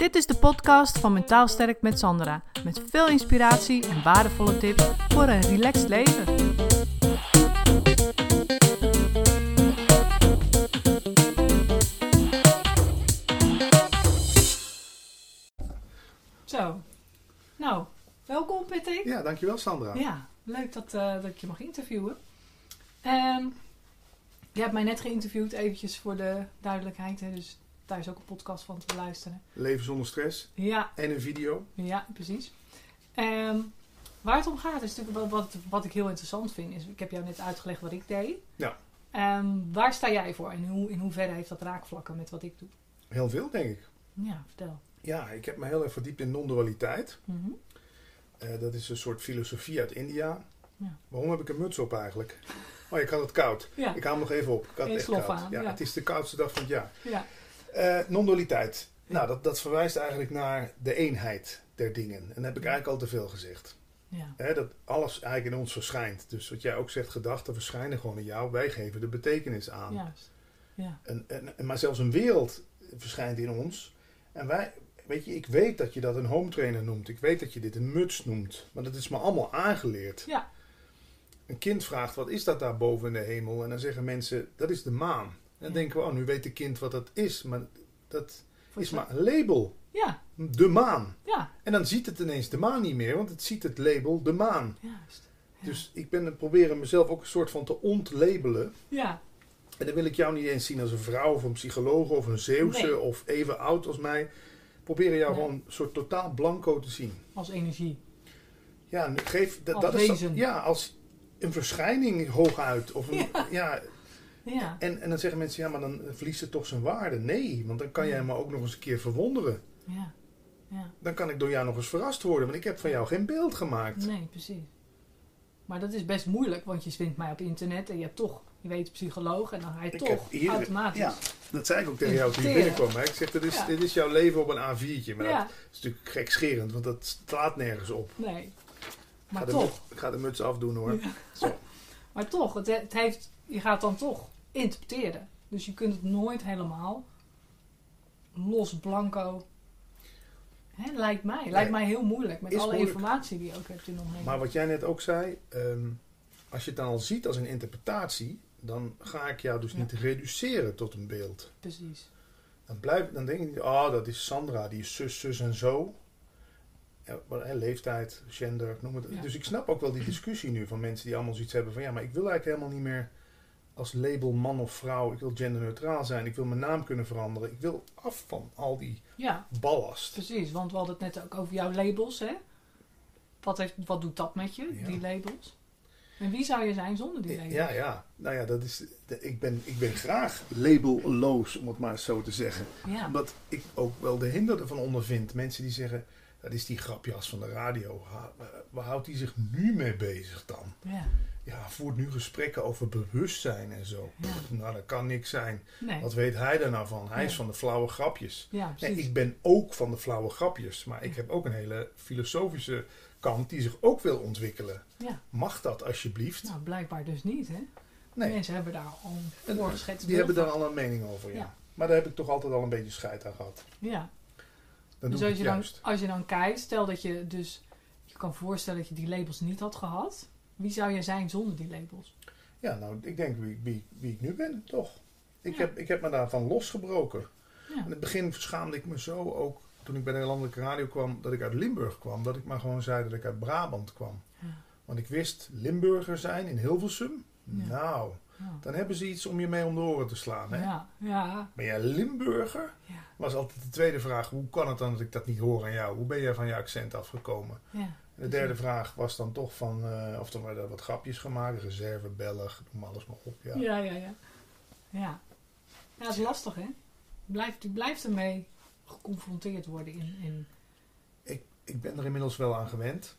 Dit is de podcast van Mentaal Sterk met Sandra. Met veel inspiratie en waardevolle tips voor een relaxed leven. Zo, nou, welkom Patrick. Ja, dankjewel Sandra. Ja, leuk dat, eh, dat ik je mag interviewen. Ehm je hebt mij net geïnterviewd, eventjes voor de duidelijkheid. Hè, dus daar is ook een podcast van te luisteren. Leven zonder stress Ja, en een video. ja precies. Ehm, waar het om gaat, is natuurlijk wat, wat, ik heel interessant vind. Is, ik heb jou net uitgelegd wat ik deed. Ja. Ehm, waar sta jij voor en hoe, in hoeverre heeft dat raakvlakken met wat ik doe? Heel veel, denk ik. Ja, vertel. Ja, ik heb me heel erg verdiept in non-dualiteit. Mhm. Eh, dat is een soort filosofie uit India. Ja. Waarom heb ik een muts op eigenlijk? Oh, ik had het koud. Ja, Ik haal hem nog even op. Ik had Eén het echt koud. ja, ja. Het is de koudste dag van het jaar. ja, Non-dualiteit. Nou, dat, dat verwijst eigenlijk naar de eenheid der dingen. En dat heb ik eigenlijk al te veel gezegd. ja, Hè, dat alles eigenlijk in ons verschijnt. Dus wat jij ook zegt, gedachten verschijnen gewoon in jou. Wij geven de betekenis aan. juist. Ja, En, en, maar zelfs een wereld verschijnt in ons. En wij, weet je, ik weet dat je dat een home trainer noemt. Ik weet dat je dit een muts noemt. Maar dat is me allemaal aangeleerd. Ja. Een kind vraagt, wat is dat daar boven in de hemel? En dan zeggen mensen, dat is de maan. Dan Ja. denken we, oh, nu weet de kind wat dat is. Maar dat Voor is maar een label. ja, De maan. ja, En dan ziet het ineens de maan niet meer, want het ziet het label de maan. juist. Ja. Dus ik ben het proberen mezelf ook een soort van te ontlabelen. ja, En dan wil ik jou niet eens zien als een vrouw of een psycholoog of een Zeeuwse Nee. of even oud als mij. Proberen jou Nee. gewoon een soort totaal blanco te zien. als energie. Ja, geef dat, Als dat is ja, als een verschijning hooguit. Of een, Ja. ja. Ja, en, en dan zeggen mensen, ja, maar dan verliest het toch zijn waarde. Nee, want dan kan jij me ook nog eens een keer verwonderen. ja, ja. Dan kan ik door jou nog eens verrast worden, want ik heb van jou geen beeld gemaakt. Nee, precies. Maar dat is best moeilijk, want je vindt mij op internet en je hebt toch, je weet, psycholoog en dan ga je Ik toch hier- automatisch. Ja, dat zei ik ook tegen jou toen je binnenkwam. Hè? Ik zeg, dit is, Ja. dit is jouw leven op een A4'tje. Maar Ja, dat is natuurlijk gekscherend, want dat slaat nergens op. nee. Maar toch, muts- ik ga de muts afdoen hoor. Zo. maar toch, het, het heeft, je gaat dan toch interpreteren. Dus je kunt het nooit helemaal los blanco. Hè, lijkt mij. Lijkt Nee. mij heel moeilijk met alle moeilijk. informatie die je ook hebt in omgeving. Maar wat jij net ook zei, ehm, als je het dan al ziet als een interpretatie, dan ga ik jou dus Ja. niet reduceren tot een beeld. Precies. Dan, blijf, dan denk je, oh, dat is Sandra, die is zus, zus en zo. Ja, leeftijd, gender, noem het. Ja. Dus ik snap ook wel die discussie nu van mensen die allemaal zoiets hebben van, ja, maar ik wil eigenlijk helemaal niet meer als label man of vrouw. Ik wil genderneutraal zijn. Ik wil mijn naam kunnen veranderen. Ik wil af van al die Ja, ballast. precies. Want we hadden het net ook over jouw labels, hè? Wat, heeft, wat doet dat met je, Ja. die labels? En wie zou je zijn zonder die labels? Ja, ja. Nou ja, dat is, ik, ben, ik ben graag labelloos, om het maar zo te zeggen. Ja. Omdat ik ook wel de hinder ervan ondervind. Mensen die zeggen, dat is die grapjas van de radio. Ha- Waar houdt hij zich nu mee bezig dan? ja. Ja, voert nu gesprekken over bewustzijn en zo. Ja. Nou, dat kan niks zijn. Nee. Wat weet hij er nou van? Hij is van de flauwe grapjes. Ja, Nee, ik ben ook van de flauwe grapjes. Maar ik heb ook een hele filosofische kant die zich ook wil ontwikkelen. Ja. Mag dat alsjeblieft? Nou, blijkbaar dus niet, hè? nee. Mensen hebben daar al En, een voorgeschetst Die hebben daar al een mening over, ja. Ja. Maar daar heb ik toch altijd al een beetje scheid aan gehad. Ja. Dan Dus doe als je, dan, juist. als je dan kijkt, stel dat je dus... Je kan voorstellen dat je die labels niet had gehad. Wie zou je zijn zonder die labels? Ja, nou, ik denk wie, wie, wie ik nu ben, toch. Ik, Ja. heb, ik heb me daarvan losgebroken. Ja. In het begin schaamde ik me zo ook, toen ik bij de landelijke radio kwam, dat ik uit Limburg kwam. Dat ik maar gewoon zei dat ik uit Brabant kwam. Ja. Want ik wist, Limburger zijn in Hilversum, nou, dan hebben ze iets om je mee om de oren te slaan. Hè? Ja. Ja. Ben jij Limburger? Ja. Was altijd de tweede vraag, hoe kan het dan dat ik dat niet hoor aan jou? Hoe ben jij van je accent afgekomen? De derde vraag was dan toch van, eh, of er werden wat grapjes gemaakt, reserve, Belg, noem alles maar op. Ja. Ja, ja, ja. Ja, ja het is lastig, hè? Blijft, blijft ermee geconfronteerd worden in... in Ik, ik ben er inmiddels wel aan gewend.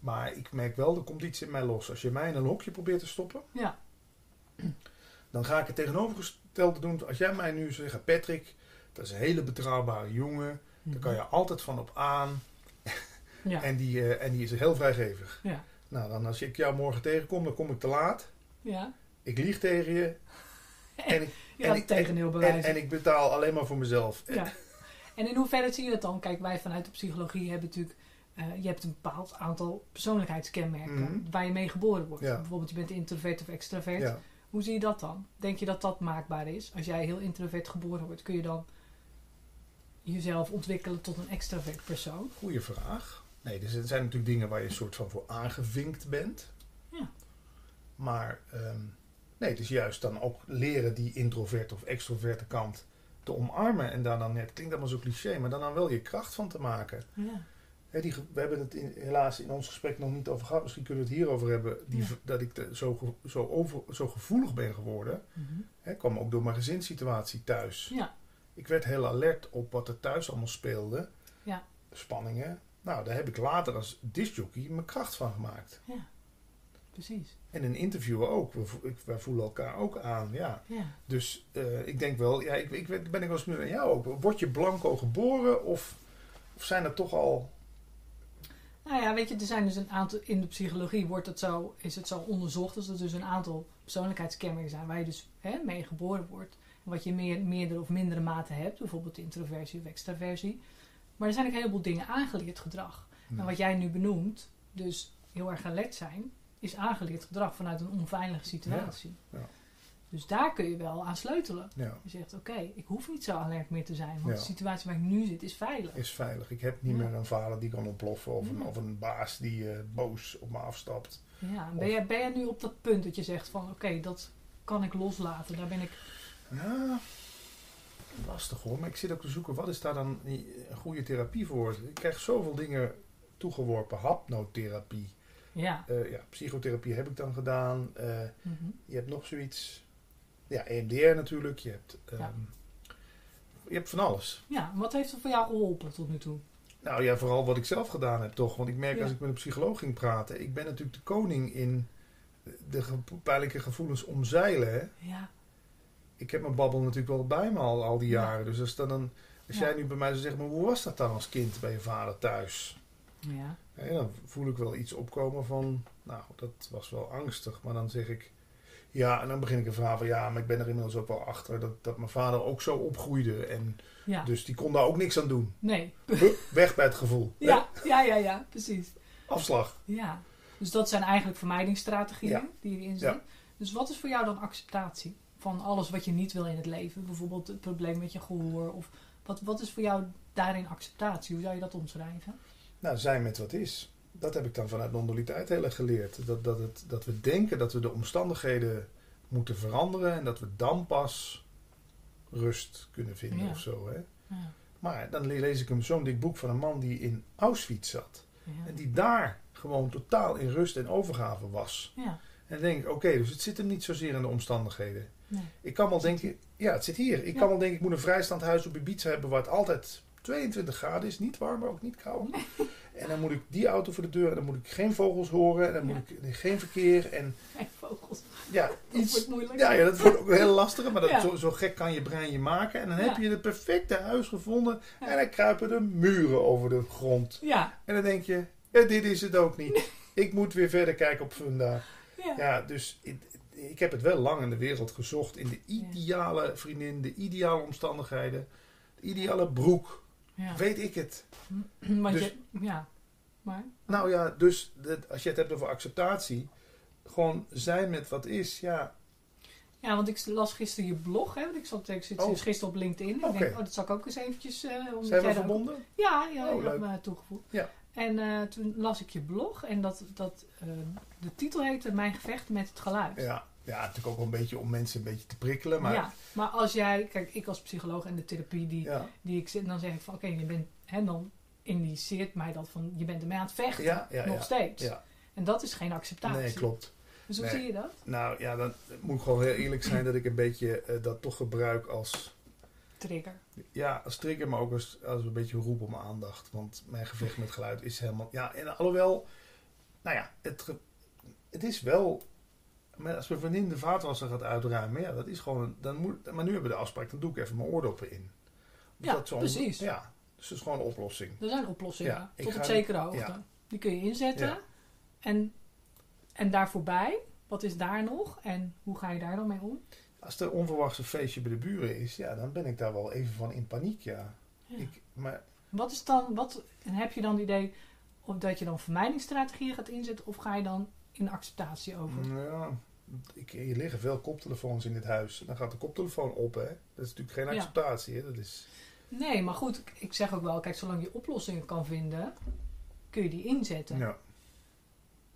Maar ik merk wel, er komt iets in mij los. Als je mij in een hokje probeert te stoppen, ja, dan ga ik het tegenovergestelde doen. Als jij mij nu zegt, Patrick, dat is een hele betrouwbare jongen. Daar kan je altijd van op aan. Ja, En, die, eh, en die is heel vrijgevig. Ja. Nou, dan als ik jou morgen tegenkom, dan kom ik te laat. ja. Ik lieg tegen je. En ik, Je gaat ik- tegendeel en, bewijzen. en ik betaal alleen maar voor mezelf. ja. En in hoeverre zie je dat dan? Kijk, wij vanuit de psychologie hebben natuurlijk... eh, je hebt een bepaald aantal persoonlijkheidskenmerken Mhm. waar je mee geboren wordt. Ja. Bijvoorbeeld je bent introvert of extravert. Ja. Hoe zie je dat dan? Denk je dat dat maakbaar is? Als jij heel introvert geboren wordt, kun je dan jezelf ontwikkelen tot een extravert persoon? Goeie vraag. Nee, dus er zijn natuurlijk dingen waar je een soort van voor aangevinkt bent. Ja. Maar ehm, nee, het is juist dan ook leren die introverte of extroverte kant te omarmen. En daar dan, het klinkt allemaal zo cliché, maar dan, dan wel je kracht van te maken. Ja. Die, we hebben het in- helaas in ons gesprek nog niet over gehad. Misschien kunnen we het hierover hebben. Die, Ja. Dat ik zo, zo, over, zo gevoelig ben geworden. Hè, kwam ook door mijn gezinssituatie thuis. Ja. Ik werd heel alert op wat er thuis allemaal speelde. Ja. Spanningen. Nou, daar heb ik later als discjockey mijn kracht van gemaakt. ja, precies. En in interviewen ook. We, wij voelen elkaar ook aan, ja. Ja. Dus eh, ik denk wel, ja, ik, ik ben ik wel eens benieuwd aan jou ook. Word je blanco geboren of, of zijn er toch al... Nou ja, weet je, er zijn dus een aantal, in de psychologie wordt het zo, is het zo onderzocht, dat er dus een aantal persoonlijkheidskenmerken zijn waar je dus hè, mee geboren wordt. En wat je meer, meerdere of mindere mate hebt, bijvoorbeeld introversie of extraversie. Maar er zijn ook een heleboel dingen aangeleerd gedrag. En wat jij nu benoemt, dus heel erg alert zijn, is aangeleerd gedrag vanuit een onveilige situatie. Ja, ja. Dus daar kun je wel aan sleutelen. Ja, Je zegt, oké, ik hoef niet zo alert meer te zijn, want de situatie waar ik nu zit is veilig. is veilig. Ik heb niet meer een vader die kan ontploffen of, een, of een baas die eh, boos op me afstapt. Ja, en ben jij, ben jij nu op dat punt dat je zegt van, oké, dat kan ik loslaten, daar ben ik... Ja, lastig hoor. Maar ik zit ook te zoeken, wat is daar dan een goede therapie voor? Ik krijg zoveel dingen toegeworpen. Hapnotherapie. Ja. Eh, ja, psychotherapie heb ik dan gedaan. Eh, Mhm. je hebt nog zoiets. Ja, EMDR natuurlijk. Je hebt, ehm, Ja. je hebt van alles. Ja, wat heeft er voor jou geholpen tot nu toe? Nou ja, vooral wat ik zelf gedaan heb toch. Want ik merk Ja. als ik met een psycholoog ging praten. Ik ben natuurlijk de koning in de ge- pijnlijke gevoelens omzeilen. Hè. Ja. Ik heb mijn babbel natuurlijk wel bij me al, al die Ja. jaren. Dus als, dan als Ja. jij nu bij mij zou zeggen, maar hoe was dat dan als kind bij je vader thuis? Ja. Hè, dan voel ik wel iets opkomen van, nou, dat was wel angstig. Maar dan zeg ik, ja, en dan begin ik een verhaal van, ja, maar ik ben er inmiddels ook wel achter dat, dat mijn vader ook zo opgroeide. En Ja. dus die kon daar ook niks aan doen. Nee. Weg bij het gevoel. Hè? Ja, ja, ja, ja, precies. Afslag. Ja. Dus dat zijn eigenlijk vermijdingsstrategieën Ja. die erin Ja. zitten. Dus wat is voor jou dan acceptatie van alles wat je niet wil in het leven? Bijvoorbeeld het probleem met je gehoor. Of wat, wat is voor jou daarin acceptatie? Hoe zou je dat omschrijven? Nou, zijn met wat is. Dat heb ik dan vanuit non-dualiteit heel erg geleerd. Dat, dat, het, dat we denken dat we de omstandigheden moeten veranderen en dat we dan pas rust kunnen vinden Ja. of zo. Hè? Ja. Maar dan le- lees ik een zo'n dik boek van een man die in Auschwitz zat. Ja. En die daar gewoon totaal in rust en overgave was. ja. En dan denk ik, oké, dus het zit hem niet zozeer in de omstandigheden. Nee. Ik kan wel denken, ja, het zit hier. Ik Ja. kan wel denken, ik moet een vrijstaand huis op Ibiza hebben waar het altijd 22 graden is. Niet warm, maar ook niet koud. En dan moet ik die auto voor de deur en dan moet ik geen vogels horen. En dan moet ik geen verkeer. En En vogels. ja, Dat iets. wordt moeilijk. Ja, ja, dat wordt ook heel lastig. Maar dat, Ja. zo, zo gek kan je brein je maken. En dan heb je het perfecte huis gevonden. En dan kruipen de muren over de grond. Ja. En dan denk je, ja, dit is het ook niet. Ik moet weer verder kijken op Funda. Ja. Ja, dus ik heb het wel lang in de wereld gezocht. In de ideale vriendin, de ideale omstandigheden. De ideale broek. Ja. Weet ik het. Want dus- je, ja. Maar? Nou ja, dus dat- als je het hebt over acceptatie. Gewoon zijn met wat is. Ja, Ja, want ik las gisteren je blog. Hè, want ik, zat, ik zit Oh. gisteren op LinkedIn. Ik denk, oh, dat zal ik ook eens eventjes... omdat zijn we ook- verbonden? Ja, ja Oh, had leuk. me toegevoegd. Ja. En eh, toen las ik je blog en dat, dat, eh, de titel heette Mijn gevecht met het geluid. Ja. Ja, natuurlijk ook wel een beetje om mensen een beetje te prikkelen. Maar Ja, maar als jij, kijk, ik als psycholoog en de therapie die, ja, die ik zit, dan zeg ik van oké, je bent, hè, dan indiceert mij dat van je bent ermee aan het vechten, ja, ja, nog steeds. En dat is geen acceptatie. Nee, klopt. Dus hoe Nee. zie je dat? Nou ja, dan moet ik gewoon heel eerlijk zijn dat ik een beetje eh, dat toch gebruik als, Trigger. ja, als trigger, maar ook als, als een beetje roep om aandacht. Want mijn gevecht met geluid is helemaal, ja, en alhoewel, nou ja, het, het is wel, maar als mijn vriendin de vaatwasser gaat uitruimen, ja, dat is gewoon, een- dan moet, maar nu hebben we de afspraak, dan doe ik even mijn oordoppen in. Ja, Dat precies. Ja, dus dat is gewoon een oplossing. Er zijn oplossingen Ja, tot op niet- zekere hoogte. ja. Die kun je inzetten. Ja. En, en daar voorbij, wat is daar nog en hoe ga je daar dan mee om? Als er onverwachts een feestje bij de buren is, ja, dan ben ik daar wel even van in paniek, ja. Ja. Ik, maar Wat is dan, wat, en heb je dan het idee of dat je dan vermijdingsstrategieën gaat inzetten of ga je dan in acceptatie over? Nou Ja, ik, hier liggen veel koptelefoons in dit huis. Dan gaat de koptelefoon op, hè. Dat is natuurlijk geen Ja. acceptatie, hè. Dat is... Nee, maar goed, ik- zeg ook wel, kijk, zolang je oplossingen kan vinden, kun je die inzetten. Ja.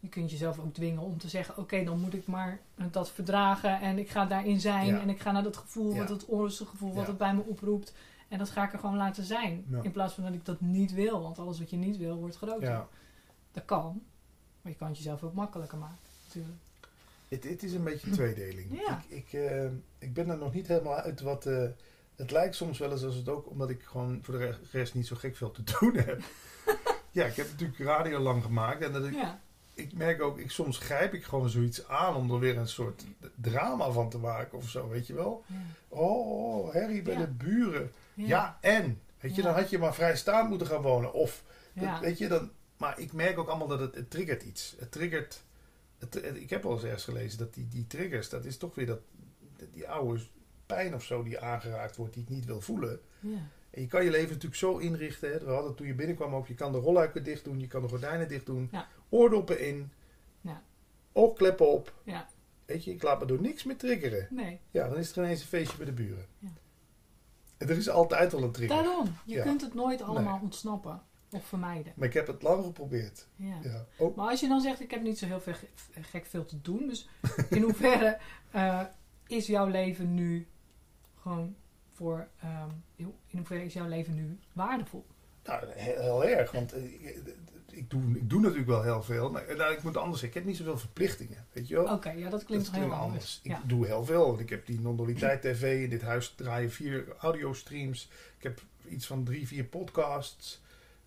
Je kunt jezelf ook dwingen om te zeggen, oké, dan moet ik maar dat verdragen en ik ga daarin zijn Ja. en ik ga naar dat gevoel, wat het onrustige gevoel, wat het bij me oproept. En dat ga ik er gewoon laten zijn. In plaats van dat ik dat niet wil, want alles wat je niet wil wordt groter. ja. Dat kan, maar je kan het jezelf ook makkelijker maken, natuurlijk. Het, het is een beetje tweedeling. Ja. Ik, ik, eh, ik ben er nog niet helemaal uit wat... eh, het lijkt soms wel eens als het ook... Omdat ik gewoon voor de re- rest niet zo gek veel te doen heb. ja, ik heb natuurlijk radio lang gemaakt. En dat ik, Ja, ik merk ook... Ik, soms grijp ik gewoon zoiets aan om er weer een soort drama van te maken of zo. Weet je wel? ja, Oh, herrie bij Ja. de buren. ja. En? Weet je, dan had je maar vrijstaand moeten gaan wonen. Of, dat- weet je, dan... Maar ik merk ook allemaal dat het, het triggert iets. Het triggert... Het, het- ik heb wel eens ergens gelezen dat die, die triggers, dat is toch weer dat, die oude pijn of zo die aangeraakt wordt, die ik niet wil voelen. ja. En je kan je leven natuurlijk zo inrichten. Hè. We hadden toen je binnenkwam ook, je kan de rolluiken dicht doen, je kan de gordijnen dicht doen, Ja. oordoppen in, Ja. oogkleppen op. Ja. Weet je, ik laat me door niks meer triggeren. Nee, Ja, dan is er ineens een feestje bij de buren. Ja. En er is altijd wel een trigger. daarom. Je kunt het nooit allemaal Nee. ontsnappen of vermijden. Maar ik heb het lang geprobeerd. Ja. Ja. Oh, Maar als je dan zegt, ik heb niet zo heel veel ge- gek veel te doen. Dus in hoeverre eh, is jouw leven nu gewoon voor... ehm, in hoeverre is jouw leven nu waardevol? Nou, heel, erg. Want eh, ik, ik, doe, ik doe natuurlijk wel heel veel. Maar nou, ik moet anders zeggen. Ik heb niet zoveel verplichtingen. Weet je wel? Oké, ja, dat klinkt toch heel anders. Ik doe heel veel. Want ik heb die non-dualiteit tv. In dit huis draaien vier audiostreams. Ik heb iets van drie, vier podcasts.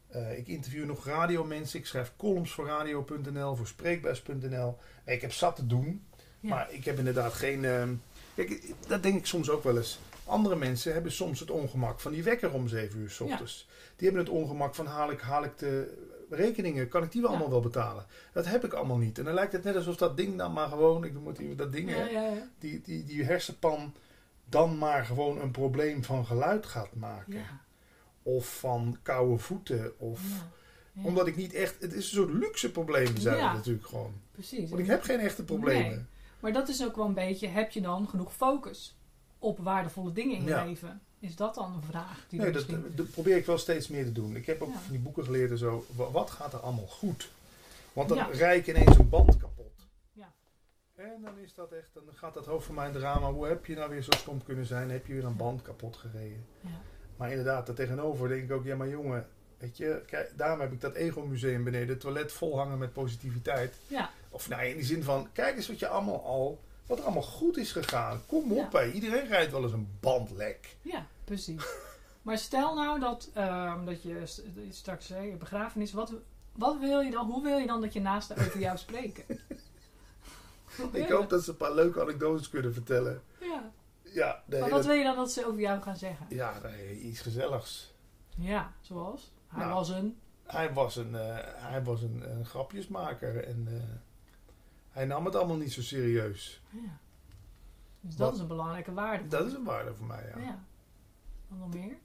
Eh, ik interview nog radiomensen. Ik schrijf columns voor radio.nl, voor spreekbuis.nl. Eh, Ik heb zat te doen. Ja. Maar ik heb inderdaad geen... kijk, dat denk ik soms ook wel eens. Andere mensen hebben soms het ongemak van die wekker om 7 uur s ochtends. Die hebben het ongemak van haal ik, haal ik de rekeningen, kan ik die wel Ja. allemaal wel betalen? Dat heb ik allemaal niet. En dan lijkt het net alsof dat ding dan maar gewoon, ik noem het even dat ding. Die, die, die hersenpan dan maar gewoon een probleem van geluid gaat maken. Ja, Of van koude voeten. Of, ja. Omdat ik niet echt, het is een soort luxe problemen zijn Ja. natuurlijk gewoon. Precies. Want ik heb geen echte problemen. Nee. Maar dat is ook wel een beetje, heb je dan genoeg focus op waardevolle dingen in je Ja. leven? Is dat dan een vraag die Nee, dat, misschien... dat probeer ik wel steeds meer te doen. Ik heb ook van die boeken geleerd en zo. wa- Wat gaat er allemaal goed? Want dan rij ik ineens een band kapot. Ja. En dan is dat echt, dan gaat dat hoofd van mijn drama. Hoe heb je nou weer zo stom kunnen zijn? Heb je weer een band kapot gereden? Ja. Maar inderdaad, daartegenover denk ik ook, ja maar jongen, weet je, kijk, daarom heb ik dat ego-museum beneden, het toilet vol hangen met positiviteit. ja, Of nou, in die zin van, kijk eens wat je allemaal al, wat er allemaal goed is gegaan. Kom op, Ja. hè. iedereen rijdt wel eens een band lek. ja, precies. maar stel nou dat, ehm, dat je st- straks zei, je begrafenis, wat, wat wil je dan, hoe wil je dan dat je naasten over jou spreken? Ik hoop dat ze een paar leuke anekdotes kunnen vertellen. Ja. Ja, nee, Maar wat dat- wil je dan dat ze over jou gaan zeggen? ja nee, iets gezelligs. Ja, zoals? Hij Nou. was een... Hij was een, eh, hij was een, een grapjesmaker en eh, hij nam het allemaal niet zo serieus. Ja. Dus dat Wat- is een belangrijke waarde. Dat is een waarde voor mij, ja. Ja. Wat nog meer?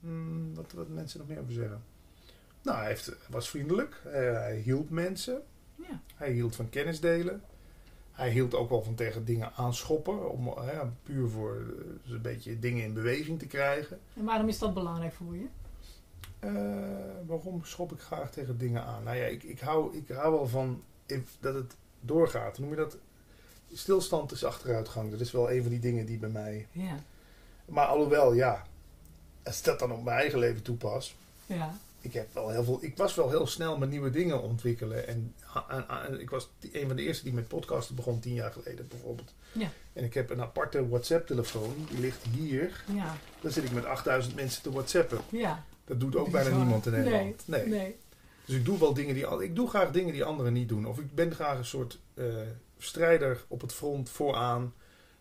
Hmm, wat, wat mensen nog meer over zeggen. Nou, hij heeft, was vriendelijk. Eh, hij hielp mensen. Ja. Hij hield van kennis delen. Hij hield ook wel van tegen dingen aanschoppen. Om eh, puur voor eh, dus een beetje dingen in beweging te krijgen. En waarom is dat belangrijk voor je? Eh, waarom schop ik graag tegen dingen aan? Nou ja, ik, ik, hou, ik hou wel van dat het doorgaat. Noem je dat? Stilstand is achteruitgang. Dat is wel een van die dingen die bij mij. Ja. Maar alhoewel, ja. Als dat dan op mijn eigen leven toepas. Ja. Ik heb wel heel veel. Ik was wel heel snel met nieuwe dingen ontwikkelen. En, en- en ik was een van de eerste die met podcasten begon tien jaar geleden bijvoorbeeld. Ja. En ik heb een aparte WhatsApp-telefoon. Die ligt hier. Ja. Dan zit ik met 8000 mensen te WhatsAppen. Ja. Dat doet ook bijna niemand in Nederland. Nee. nee. Dus ik doe wel dingen die al- ik doe graag dingen die anderen niet doen. Of ik ben graag een soort eh, strijder op het front vooraan.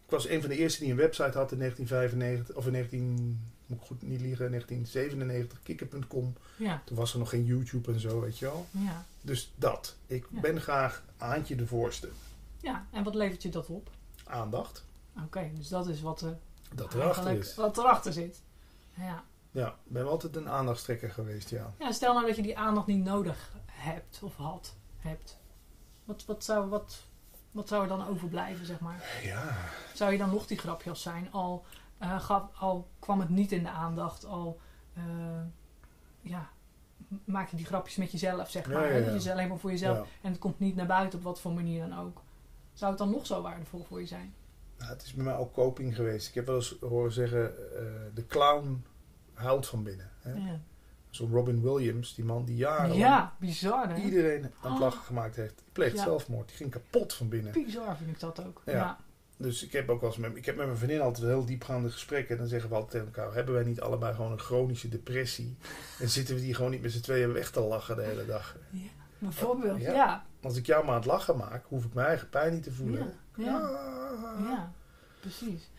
Ik was een van de eerste die een website had in 1995 of in 19 moet ik goed niet liegen 1997 kikker.com. Ja. Toen was er nog geen YouTube en zo, weet je wel. Ja. Dus dat. Ik Ja. ben graag Aantje de voorste. Ja. En wat levert je dat op? Aandacht. Oké, dus dat is wat, er Dat erachter is. wat erachter zit. Ja. Ja, ik ben altijd een aandachtstrekker geweest, ja. Ja, stel nou dat je die aandacht niet nodig hebt of had, hebt. Wat, wat, zou, wat, wat zou er dan overblijven, zeg maar? Ja, Zou je dan nog die grapjas zijn? Al, eh, gaf, al kwam het niet in de aandacht, al eh, ja, maak je die grapjes met jezelf, zeg maar. ja, ja. Alleen maar voor jezelf en het komt niet naar buiten op wat voor manier dan ook. Zou het dan nog zo waardevol voor je zijn? Nou, het is bij mij ook coping geweest. Ik heb wel eens horen zeggen, eh, de clown huilt van binnen. Hè? Ja, Zo'n Robin Williams, die man die jarenlang ja bizar hè? iedereen aan het Oh. lachen gemaakt heeft. Die pleegt zelfmoord. Die ging kapot van binnen. Bizar vind ik dat ook. Ja. Ja. Dus ik heb ook wel eens met, ik heb met mijn vriendin altijd heel diepgaande gesprekken. En dan zeggen we altijd tegen elkaar: hebben wij niet allebei gewoon een chronische depressie? En zitten we die gewoon niet met z'n tweeën weg te lachen de hele dag? Bijvoorbeeld, Ja. ja. Als ik jou maar aan het lachen maak, hoef ik mijn eigen pijn niet te voelen. Ja, ja. Ah. Ja, precies.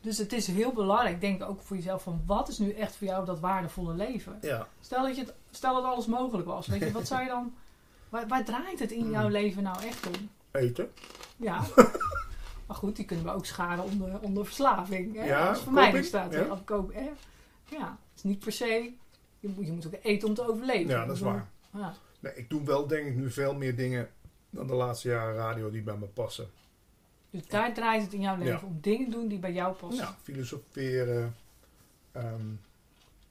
Dus het is heel belangrijk, denk ik ook voor jezelf, van wat is nu echt voor jou dat waardevolle leven? Ja, Stel dat, je het, stel dat alles mogelijk was, weet je, wat zou je dan, waar, waar draait het in jouw Hmm. leven nou echt om? eten. Ja. maar goed, die kunnen we ook scharen onder, onder verslaving. Hè? Ja, vermijding coping, staat ja. er. Hè? Ja, het is niet per se, je moet, je moet ook eten om te overleven. Ja, dat is waar. Ja. Nee, ik doe wel denk ik nu veel meer dingen dan de laatste jaren radio die bij me passen. Dus daar draait het in jouw leven Ja. om dingen doen die bij jou passen. Ja, filosoferen, ehm,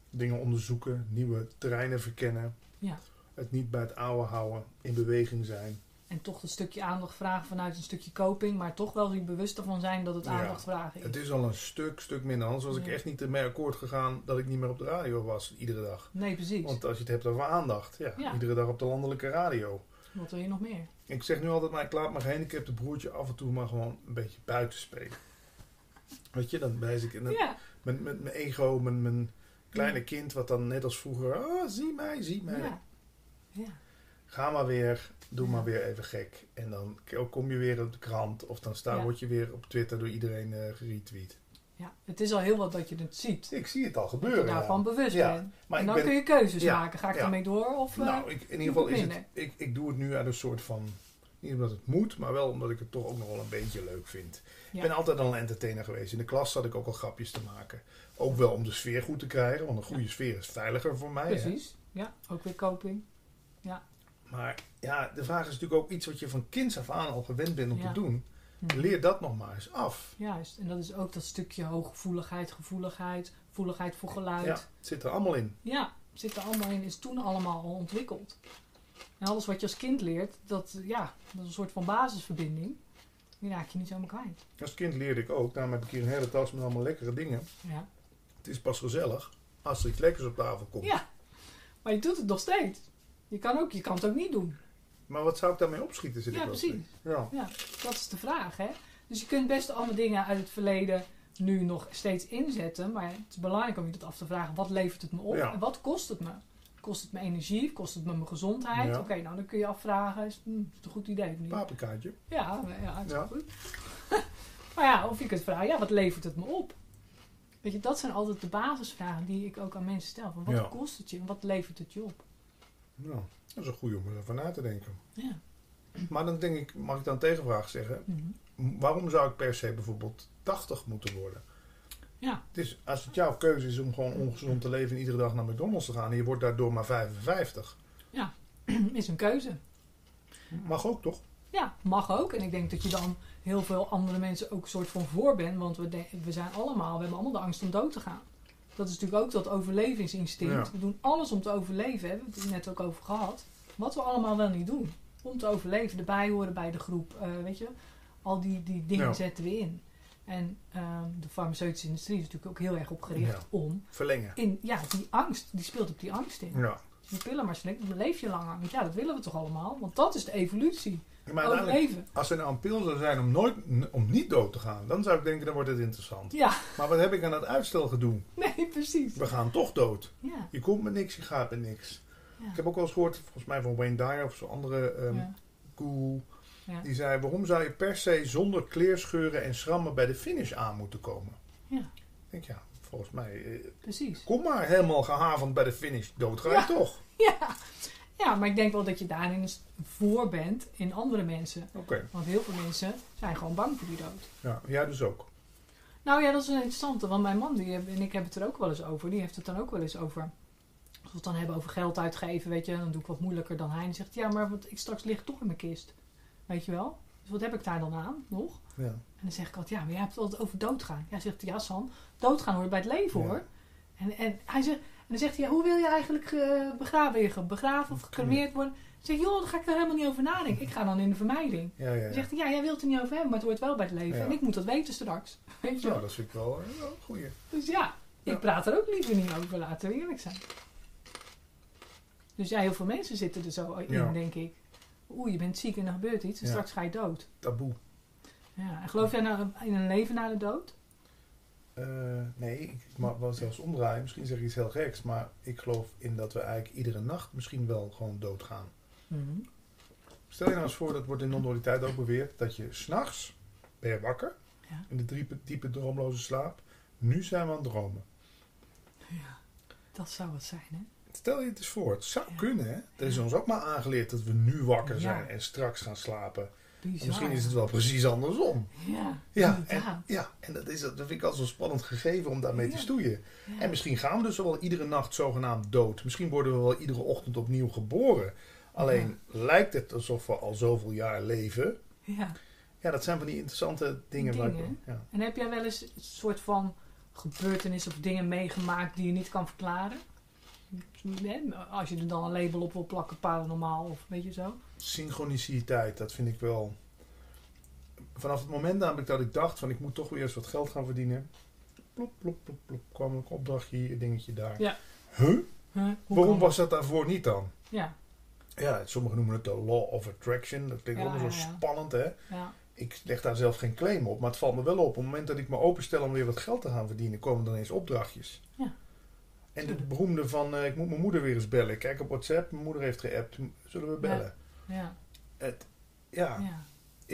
dingen onderzoeken, nieuwe terreinen verkennen. Ja. Het niet bij het oude houden, in beweging zijn. En toch een stukje aandacht vragen vanuit een stukje coping, maar toch wel je bewust ervan zijn dat het Ja. aandacht vragen is. Het is al een stuk, stuk minder. Anders was ik echt niet ermee akkoord gegaan dat ik niet meer op de radio was iedere dag. Nee, precies. Want als je het hebt over aandacht, ja, Ja. iedere dag op de landelijke radio. Wat wil je nog meer? Ik zeg nu altijd, maar ik laat mijn gehandicapte broertje af en toe maar gewoon een beetje buiten spelen. Weet je, dan wijs ik... dan- Ja, Met, met mijn ego, mijn, mijn kleine kind, wat dan net als vroeger, ah, zie mij, zie mij. ja. Ga maar weer, doe maar weer even gek. En dan kom je weer op de krant of dan sta, word je weer op Twitter door iedereen eh geretweet. ja. Het is al heel wat dat je het ziet. Ik zie het al Dat je gebeuren. daarvan ja. bewust Ja, bent. Maar en dan ben, kun je keuzes Ja, maken. Ga ik daarmee door? Of, eh, nou, ik, in ieder geval is het, ik, ik doe het nu uit een soort van, niet omdat het moet, maar wel omdat ik het toch ook nog wel een beetje leuk vind. Ik ben altijd al een entertainer geweest. In de klas zat ik ook al grapjes te maken. Ook wel om de sfeer goed te krijgen, want een goede sfeer is veiliger voor mij. hè. Precies. Ja, ook weer coping. Maar ja, de vraag is natuurlijk ook iets wat je van kinds af aan al gewend bent om Ja. te doen. Hm. Leer dat nog maar eens af. Juist. En dat is ook dat stukje hooggevoeligheid, gevoeligheid, gevoeligheid voor geluid. Ja, het zit er allemaal in. Ja, zit er allemaal in, is toen allemaal al ontwikkeld. En alles wat je als kind leert, dat, ja, dat is een soort van basisverbinding. Die raak je niet zomaar kwijt. Als kind leerde ik ook. Daarom heb ik hier een hele tas met allemaal lekkere dingen. Ja. Het is pas gezellig als er iets lekkers op tafel komt. ja, maar je doet het nog steeds. Je kan, ook, je kan het ook niet doen. Maar wat zou ik daarmee opschieten? Zit Ja, ik precies. Ja. Ja, dat is de vraag, hè. Dus je kunt best allemaal dingen uit het verleden nu nog steeds inzetten. Maar het is belangrijk om je dat af te vragen. Wat levert het me op? Ja. En wat kost het me? Kost het me energie? Kost het me mijn gezondheid? Ja. Oké, nou dan kun je afvragen. Is, hm, is het een goed idee of niet? Paprikaatje. Ja, ja, is Ja. goed. maar ja, of je kunt vragen, ja, wat levert het me op? Weet je, dat zijn altijd de basisvragen die ik ook aan mensen stel. Van wat kost het je en wat levert het je op? Ja, dat is een goede om erover na te denken. Ja. Maar dan denk ik, mag ik dan tegenvraag zeggen? Mhm. Waarom zou ik per se bijvoorbeeld 80 moeten worden? Ja. Het is, als het jouw keuze is om gewoon ongezond te leven en iedere dag naar McDonald's te gaan en je wordt daardoor maar 55, is een keuze. mag ook toch? Ja, mag ook. En ik denk dat je dan heel veel andere mensen ook een soort van voor bent. Want we, we zijn allemaal, we hebben allemaal de angst om dood te gaan. Dat is natuurlijk ook dat overlevingsinstinct. Ja. We doen alles om te overleven. Hè. We hebben het net ook over gehad. Wat we allemaal wel niet doen. Om te overleven. Erbij horen bij de groep. eh, weet je, al die, die dingen Ja. zetten we in. En ehm, de farmaceutische industrie is natuurlijk ook heel erg opgericht Ja. om... Verlengen. In, ja, die angst, die speelt op die angst in. Ja. Die pillen maar slikt, dan leef je langer. Want ja, dat willen we toch allemaal? Want dat is de evolutie. Maar als er nou een pil zou zijn om, nooit, om niet dood te gaan, dan zou ik denken, dan wordt het interessant. Ja, Maar wat heb ik aan dat uitstelgedoe? nee, precies. We gaan toch dood. Ja, Je komt met niks, je gaat met niks. ja. Ik heb ook wel eens gehoord, volgens mij van Wayne Dyer of zo'n andere ja. Ja. die zei, waarom zou je per se zonder kleerscheuren en schrammen bij de finish aan moeten komen? Ja. Ik denk, ja, volgens mij, eh, Precies. kom maar helemaal gehavend bij de finish, dood ga je toch? Ja. Ja, maar ik denk wel dat je daarin eens voor bent in andere mensen. Oké, Want heel veel mensen zijn gewoon bang voor die dood. ja, jij dus ook. Nou ja, dat is een interessante. Want mijn man die, en ik heb het er ook wel eens over. Die heeft het dan ook wel eens over. Als we het dan hebben over geld uitgeven, weet je, dan doe ik wat moeilijker dan hij. En zegt, ja, maar wat, ik straks lig toch in mijn kist. Weet je wel? Dus wat heb ik daar dan aan nog? Ja. En dan zeg ik altijd, ja, maar jij hebt het altijd over doodgaan. Ja, zegt hij, ja, San, doodgaan hoort bij het leven Ja. hoor. En, en, hij zegt, dan zegt hij, ja, hoe wil je eigenlijk eh, begraven liggen? Begraven of gecremeerd worden? Ik zeg, joh, daar ga ik er helemaal niet over nadenken. Ik ga dan in de vermijding. Ja, ja, Dan zegt hij, ja, jij wilt het er niet over hebben, maar het hoort wel bij het leven. En ik moet dat weten straks. Weet je dat vind ik wel eh, wel een goeie. Dus ja, ik praat er ook liever niet over, laten we eerlijk zijn. Dus ja, heel veel mensen zitten er zo in, denk ik. Oeh, je bent ziek en er gebeurt iets en straks ga je dood. Taboe. Ja, en geloof jij nou in een leven na de dood? Eh, nee, ik mag wel zelfs omdraaien. Misschien zeg ik iets heel geks. Maar ik geloof in dat we eigenlijk iedere nacht misschien wel gewoon doodgaan. Stel je nou eens voor, dat wordt in non-dualiteit ook beweerd, dat je s'nachts ben je wakker, Ja. in de diepe, diepe droomloze slaap. Nu zijn we aan het dromen. Ja, dat zou het zijn, hè? Stel je het eens voor, het zou Ja. kunnen hè. Er is ons ook maar aangeleerd dat we nu wakker zijn en straks gaan slapen. Bizar. Misschien is het wel precies andersom. Ja, Ja, en, ja, en dat, is, dat vind ik altijd zo'n spannend gegeven om daarmee Ja. te stoeien. Ja. En misschien gaan we dus wel iedere nacht zogenaamd dood. Misschien worden we wel iedere ochtend opnieuw geboren. Alleen lijkt het alsof we al zoveel jaar leven. ja. Ja, dat zijn van die interessante dingen. waar ik- Dingen. ja. En heb jij wel eens een soort van gebeurtenissen of dingen meegemaakt die je niet kan verklaren? Als je er dan een label op wil plakken, paranormaal of weet je zo. Synchroniciteit, dat vind ik wel. Vanaf het moment namelijk dat ik dacht van ik moet toch weer eens wat geld gaan verdienen. Plop, plop, plop, plop. kwam een opdrachtje hier, een dingetje daar. Ja. Huh? Waarom was dat daarvoor niet dan? Ja, Ja, sommigen noemen het de law of attraction. Dat klinkt Ja, wel zo ja. spannend, hè? ja, Ik leg daar zelf geen claim op, maar het valt me wel op. Op het moment dat ik me openstel om weer wat geld te gaan verdienen, komen er ineens opdrachtjes. Ja. En de beroemde van, eh, ik moet mijn moeder weer eens bellen. Kijk op WhatsApp, mijn moeder heeft geappt. Zullen we bellen? ja, Het, ja, ja.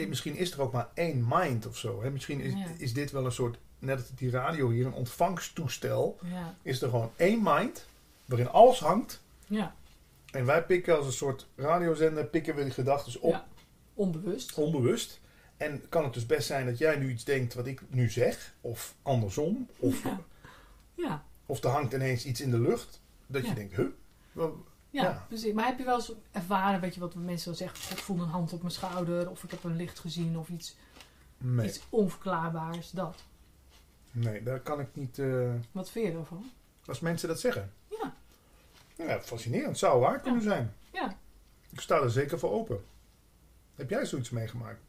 eh, misschien is er ook maar één mind of zo. Hè? Misschien is, Ja. is dit wel een soort, net als die radio hier, een ontvangsttoestel. ja, Is er gewoon één mind, waarin alles hangt. ja. En wij pikken als een soort radiozender, pikken we die gedachten op, Ja. Onbewust. onbewust. En kan het dus best zijn dat jij nu iets denkt wat ik nu zeg, of andersom, of, Ja. Ja, of er hangt ineens iets in de lucht, dat je denkt, huh? Wel, ja, Ja. precies. Maar heb je wel eens ervaren, weet je wat mensen dan zeggen, ik voel een hand op mijn schouder, of ik heb een licht gezien, of iets, Nee, iets onverklaarbaars, dat. nee, daar kan ik niet, eh, Wat vind je ervan? als mensen dat zeggen. Ja. Ja, fascinerend, zou waar kunnen zijn. Ja. Ik sta er zeker voor open. Heb jij zoiets meegemaakt?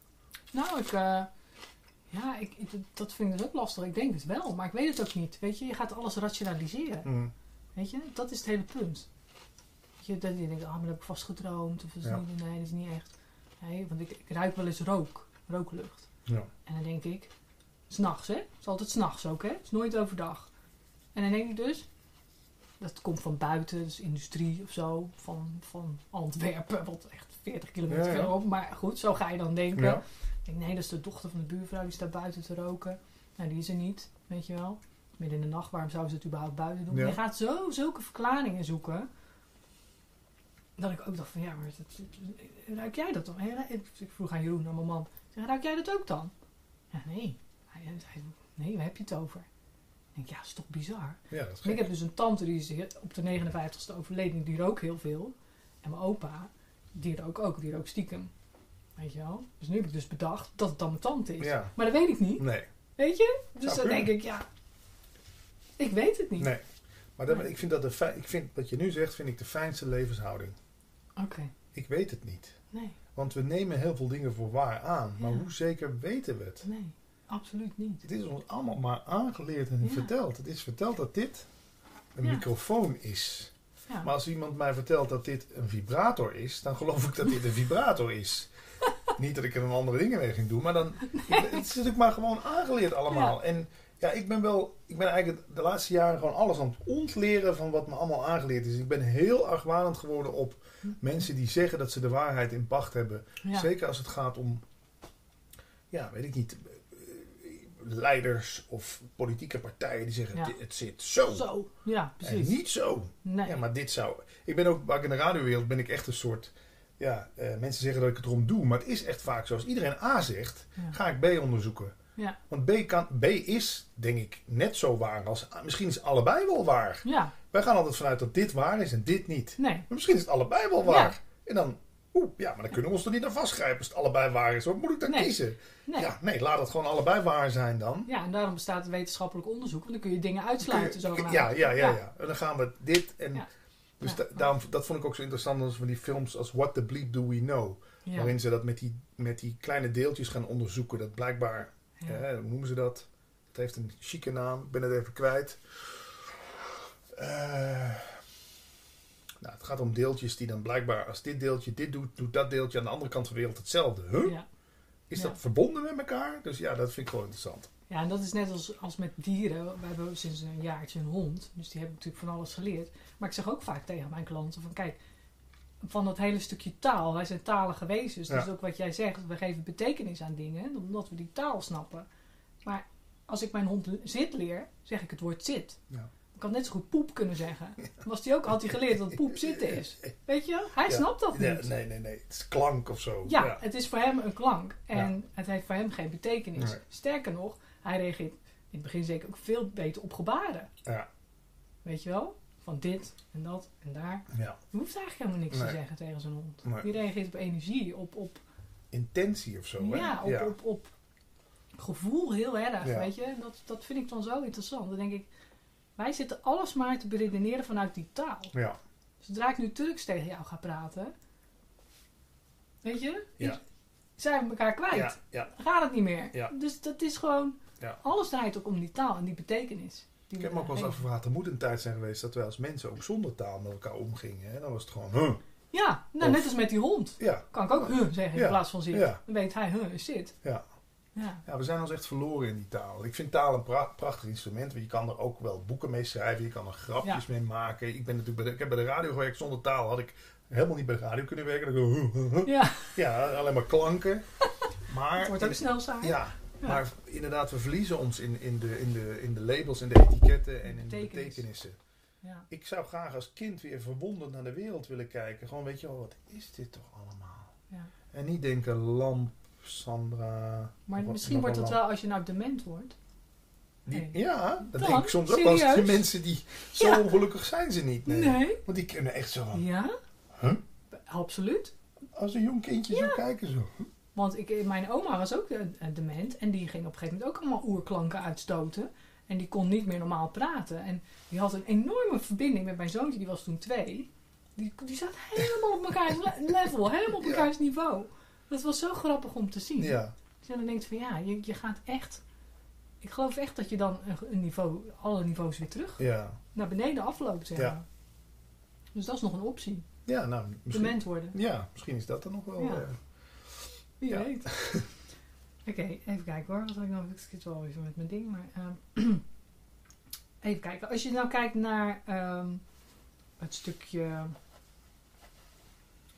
Nou, ik, eh, ja, ik, dat vind ik dus ook lastig. Ik denk het wel, maar ik weet het ook niet. Weet je, je gaat alles rationaliseren. Mm. Weet je, dat is het hele punt. Weet je, dat je denkt, ah, maar dat heb ik vast gedroomd. Of dat is Ja. niet, nee, dat is niet echt. Nee, want ik, ik ruik wel eens rook, rooklucht. Ja. En dan denk ik, s'nachts hè, het is altijd s'nachts ook hè, het is nooit overdag. En dan denk ik dus, dat komt van buiten, dus industrie of zo, van, van Antwerpen, wat echt 40 kilometer Ja, ja. verderop. Maar goed, zo ga je dan denken. Ja. Ik denk, nee, dat is de dochter van de buurvrouw, die staat buiten te roken. Nou, die is er niet, weet je wel. Midden in de nacht, waarom zou ze het überhaupt buiten doen? Ja. Je gaat zo zulke verklaringen zoeken. Dat ik ook dacht van, ja, maar het- ruik jij dat dan? Ik vroeg aan Jeroen, aan mijn man. Zeg, ruik jij dat ook dan? Ja, nee. Hij zei, nee, waar heb je het over? Ik denk, ja, dat is toch bizar. Ja, dat is En ik heb dus een tante, die is op de 59ste overleden, die rook heel veel. En mijn opa, die rook ook, die rook stiekem. Weet je wel? Dus nu heb ik dus bedacht dat het dan mijn tante is. Ja. Maar dat weet ik niet. Nee, Weet je? Dus Zou dan kunnen. denk ik, ja, ik weet het niet. nee. Maar dat, Nee. ik vind dat de fijn- ik vind, wat je nu zegt, vind ik de fijnste levenshouding. Oké, Ik weet het niet. nee, Want we nemen heel veel dingen voor waar aan. Maar Ja. hoe zeker weten we het? nee, absoluut niet. Het is ons allemaal maar aangeleerd en Ja. verteld. Het is verteld dat dit een Ja. microfoon is. Ja, Maar als iemand mij vertelt dat dit een vibrator is, dan geloof ik dat dit een vibrator is. Niet dat ik er een andere dingen mee ging doen, maar dan. Het is natuurlijk maar gewoon aangeleerd allemaal. En ja, ik ben wel. Ik ben eigenlijk de laatste jaren gewoon alles aan het ontleren van wat me allemaal aangeleerd is. Ik ben heel argwanend geworden op mensen die zeggen dat ze de waarheid in pacht hebben. ja. Zeker als het gaat om, ja, weet ik niet, leiders of politieke partijen die zeggen: Ja. "Dit- het zit zo. Zo, ja, En precies. niet zo. Nee. Ja, maar dit zou. Ik ben ook, in de radiowereld ben ik echt een soort. Ja, eh, mensen zeggen dat ik het erom doe, maar het is echt vaak zo. Als iedereen A zegt, Ja. ga ik B onderzoeken. Ja. Want B, kan, B is, denk ik, net zo waar als... Misschien is allebei wel waar. Ja, Wij gaan altijd vanuit dat dit waar is en dit niet. nee. Maar misschien is het allebei wel waar. En dan... Oeh, ja, maar dan kunnen we ons er niet aan vastgrijpen als het allebei waar is. Wat moet ik dan Nee. kiezen? Nee. Ja, nee, laat het gewoon allebei waar zijn dan. Ja, en daarom bestaat wetenschappelijk onderzoek. Want dan kun je dingen uitsluiten. Zo ja, ja, ja, Ja. ja, En dan gaan we dit en... Dus da- daarom, dat vond ik ook zo interessant als van die films als What the Bleep Do We Know. Waarin ze dat met die, met die kleine deeltjes gaan onderzoeken. Dat blijkbaar, hè, hoe noemen ze dat? Het heeft een chique naam, ik ben het even kwijt. Eh, nou, het gaat om deeltjes die dan blijkbaar, als dit deeltje dit doet, doet dat deeltje aan de andere kant van de wereld hetzelfde. Huh? Ja. Is Ja. dat verbonden met elkaar? Dus ja, dat vind ik gewoon interessant. Ja, en dat is net als, als met dieren. We hebben sinds een jaartje een hond. Dus die hebben natuurlijk van alles geleerd. Maar ik zeg ook vaak tegen mijn klanten van kijk, van dat hele stukje taal. Wij zijn talige wezens. Dus Ja. ook wat jij zegt, we geven betekenis aan dingen. Omdat we die taal snappen. Maar als ik mijn hond zit leer, zeg ik het woord zit. Ja. Ik had net zo goed poep kunnen zeggen. Was die ook, had hij geleerd dat poep zitten is. Weet je? Hij Ja. snapt dat niet. nee, nee, nee. Het is klank of zo. Ja, het is voor hem een klank. En het heeft voor hem geen betekenis. Nee. Sterker nog, hij reageert in het begin zeker ook veel beter op gebaren. Ja. Weet je wel? Van dit en dat en daar. ja. Je hoeft eigenlijk helemaal niks te zeggen tegen zo'n hond. Nee. Die reageert op energie, op, op, Intentie of zo, hè? ja, op, Op, op gevoel heel erg. Ja. Weet je? Dat, dat vind ik dan zo interessant. Dan denk ik, wij zitten alles maar te beredeneren vanuit die taal. Ja. Zodra ik nu Turks tegen jou ga praten, weet je, Ja. zijn we elkaar kwijt. Ja, ja. Dan gaat het niet meer. Ja. Dus dat is gewoon, Ja. alles draait ook om die taal en die betekenis. Die Ik heb me ook wel eens afgevraagd, er moet een tijd zijn geweest dat wij als mensen ook zonder taal met elkaar omgingen. Hè? Dan was het gewoon, huh. Ja, nou, Of- net als met die hond. Ja, Kan ik ook huh zeggen in plaats van zit. Dan weet hij huh is zit. ja. Ja. ja, we zijn ons echt verloren in die taal. Ik vind taal een pra- prachtig instrument, want je kan er ook wel boeken mee schrijven, je kan er grapjes mee maken. Ik, ben natuurlijk bij de, ik heb bij de radio gewerkt, zonder taal had ik helemaal niet bij de radio kunnen werken. Dan ja, Ja, alleen maar klanken. Maar het wordt ook snel saai. Ja, Ja. maar inderdaad, we verliezen ons in, in, de, in, de, in de labels, in de etiketten en in de Betekenis. betekenissen. Ja. Ik zou graag als kind weer verwonderd naar de wereld willen kijken. Gewoon, weet je wel, wat is dit toch allemaal? Ja. En niet denken, lamp, Sandra. Maar misschien wordt het wel als je nou dement wordt. Die, Nee. Ja, dat Dan? denk ik soms ook wel. Die mensen die zo Ja. ongelukkig zijn ze niet. Nee. Nee. Want die kunnen echt zo van, Ja, huh? absoluut. Als een jong kindje zo kijken zo. Want ik, mijn oma was ook eh, eh, dement. En die ging op een gegeven moment ook allemaal oerklanken uitstoten. En die kon niet meer normaal praten. En die had een enorme verbinding met mijn zoontje. Die was toen twee. Die, die zat helemaal op elkaars le- level. Helemaal op Ja. elkaars niveau. Dat was zo grappig om te zien. Ja, Dus dan denkt van ja, je, je gaat echt... Ik geloof echt dat je dan een, niveau, alle niveaus weer terug ja. naar beneden afloopt. Zeg Ja. maar. Dus dat is nog een optie. Ja, nou, misschien, Dement worden. ja, misschien is dat dan nog wel... Ja. eh, Wie Ja. weet. Oké, even kijken hoor. Wat had ik nog? Ik zit wel even met mijn ding. Maar, ehm, even kijken. Als je nou kijkt naar ehm, het stukje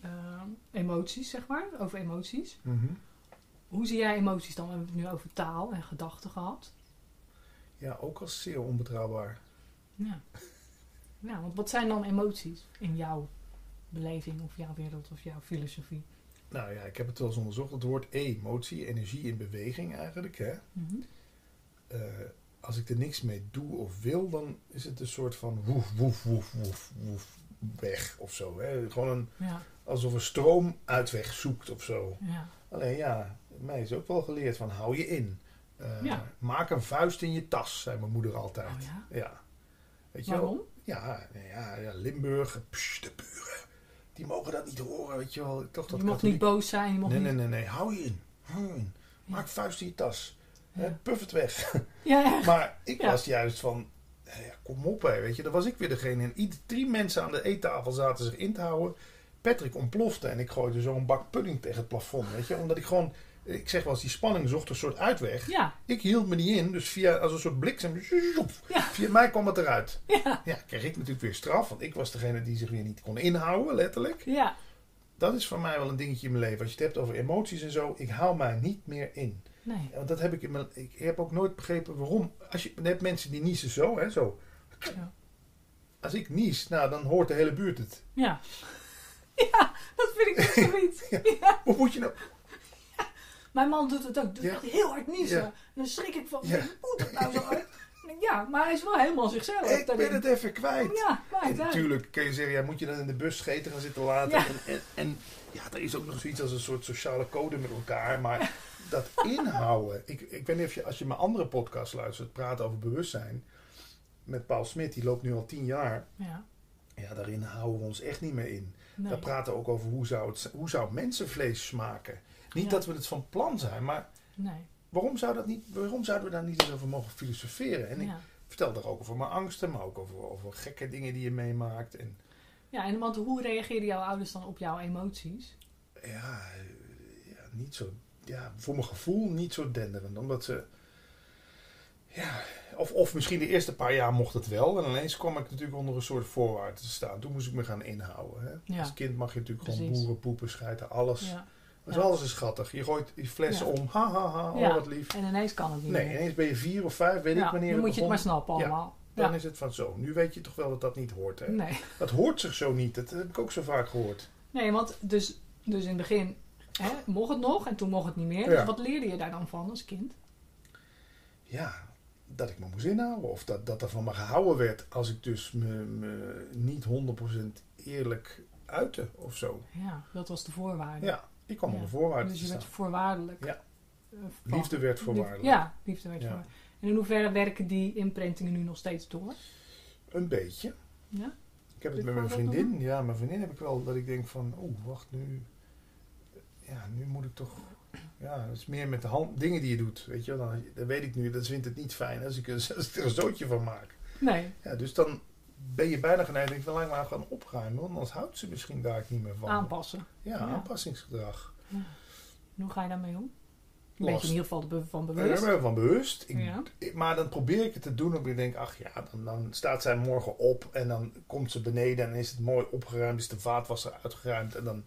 ehm, emoties, zeg maar. Over emoties. mhm. Hoe zie jij emoties dan? We hebben het nu over taal en gedachten gehad. Ja, ook als zeer onbetrouwbaar. Ja. ja, want wat zijn dan emoties in jouw beleving of jouw wereld of jouw filosofie? Nou ja, ik heb het wel eens onderzocht. Het woord emotie, energie in beweging eigenlijk. Hè? Mhm. Eh, als ik er niks mee doe of wil, dan is het een soort van woef, woef, woef, woef, woef, weg of zo. Hè? Gewoon een, Ja, alsof een stroom uitweg zoekt of zo. ja, Alleen ja, mij is ook wel geleerd van hou je in. Eh, Ja. Maak een vuist in je tas, zei mijn moeder altijd. Oh ja? Weet je? Waarom? Ja, ja, ja Limburg, psh, de buren. Die mogen dat niet horen, weet je wel. Toch dat Je mocht katholiek- niet boos zijn. Je mocht Nee, niet... nee, nee, nee. Hou je in. Hou je in. Maak vuist in je tas. Ja. Puff het weg. Ja, maar ik was juist van... Ja, kom op, hè, weet je. Dan was ik weer degene. En ieder, drie mensen aan de eettafel zaten zich in te houden. Patrick ontplofte en ik gooide zo'n bak pudding tegen het plafond, weet je. Omdat ik gewoon... Ik zeg wel eens, die spanning zocht een soort uitweg. Ja, Ik hield me niet in, dus via als een soort bliksem... Ja. Via mij kwam het eruit. ja, Ja, kreeg ik natuurlijk weer straf. Want ik was degene die zich weer niet kon inhouden, letterlijk. ja. Dat is voor mij wel een dingetje in mijn leven. Als je het hebt over emoties en zo, ik hou mij niet meer in. Nee. Want dat heb ik in mijn. Ik heb ook nooit begrepen waarom. Als je, je hebt mensen die niezen zo, hè, zo. Ja. Als ik nies, nou, dan hoort de hele buurt het. Ja. Ja, dat vind ik ook zoiets. Ja. Hoe moet je nou. Mijn man doet het ook. Doet Ja. echt heel hard niezen. Ja. En dan schrik ik van, Ja. hoe moet het nou zo denk, Ja, maar hij is wel helemaal zichzelf. Ik ben het even kwijt. Ja, En natuurlijk kun je zeggen, ja, moet je dan in de bus scheten gaan zitten laten. Ja. En, en, en ja, er is ook nog zoiets als een soort sociale code met elkaar. Maar dat inhouden. Ik, ik weet niet of je, als je mijn andere podcast luistert, praten over bewustzijn. Met Paul Smit, die loopt nu al tien jaar. Ja, Ja, daarin houden we ons echt niet meer in. nee. Daar praten we ook over hoe zou, het, hoe zou mensenvlees smaken. Niet Ja. dat we het van plan zijn, maar nee. waarom, zou dat niet, waarom zouden we daar niet eens over mogen filosoferen? En ik vertel daar ook over mijn angsten, maar ook over, over gekke dingen die je meemaakt. En ja, en want hoe reageren jouw ouders dan op jouw emoties? ja, ja, niet zo, ja, voor mijn gevoel niet zo denderend. Omdat ze, ja, of, of misschien de eerste paar jaar mocht het wel. En ineens kwam ik natuurlijk onder een soort voorwaarden te staan. Toen moest ik me gaan inhouden. Hè. Ja. Als kind mag je natuurlijk gewoon boeren, poepen, schijten, alles. Ja. Dus Ja. alles is schattig. Je gooit die flessen Ja. om, ha ha ha, oh wat lief. En ineens kan het niet Nee, meer. ineens ben je vier of vijf, weet ik wanneer dan moet je het maar snappen allemaal. Dan is het van zo. Nu weet je toch wel dat dat niet hoort. Hè? Nee. Dat hoort zich zo niet. Dat heb ik ook zo vaak gehoord. nee, want dus, dus in het begin hè, mocht het nog en toen mocht het niet meer. Dus wat leerde je daar dan van als kind? Ja, dat ik me moest inhouden. Of dat, dat er van me gehouden werd als ik dus me, me niet 100% eerlijk uitte of zo. Ja, dat was de voorwaarde. Ja, ik kwam Ja. onder voorwaarden Dus je werd staan. voorwaardelijk. Ja. eh, Liefde werd voorwaardelijk. Ja, liefde werd Ja. voorwaardelijk. En in hoeverre werken die imprintingen nu nog steeds door? Een beetje. Ja? Ik heb het met mijn vriendin. Ja, mijn vriendin heb ik wel dat ik denk van, oeh, wacht nu. Ja, nu moet ik toch. Ja, het is meer met de hand, dingen die je doet. Weet je wel, dan, dan weet ik nu, dat vindt het niet fijn als ik, er- als ik er een zootje van maak. Nee, Ja, dus dan ben je bijna geneigd, denk ik, laat ik maar gaan opruimen, want anders houdt ze misschien daar niet meer van. aanpassen. Ja, Ja. aanpassingsgedrag. Ja. Hoe ga je daarmee om? Een Last. beetje in ieder geval van bewust. ben ik van bewust. Ik, Ja. ik- maar dan probeer ik het te doen. omdat ik denk, ach ja, dan, dan staat zij morgen op. En dan komt ze beneden en is het mooi opgeruimd. Is de vaatwasser uitgeruimd. En dan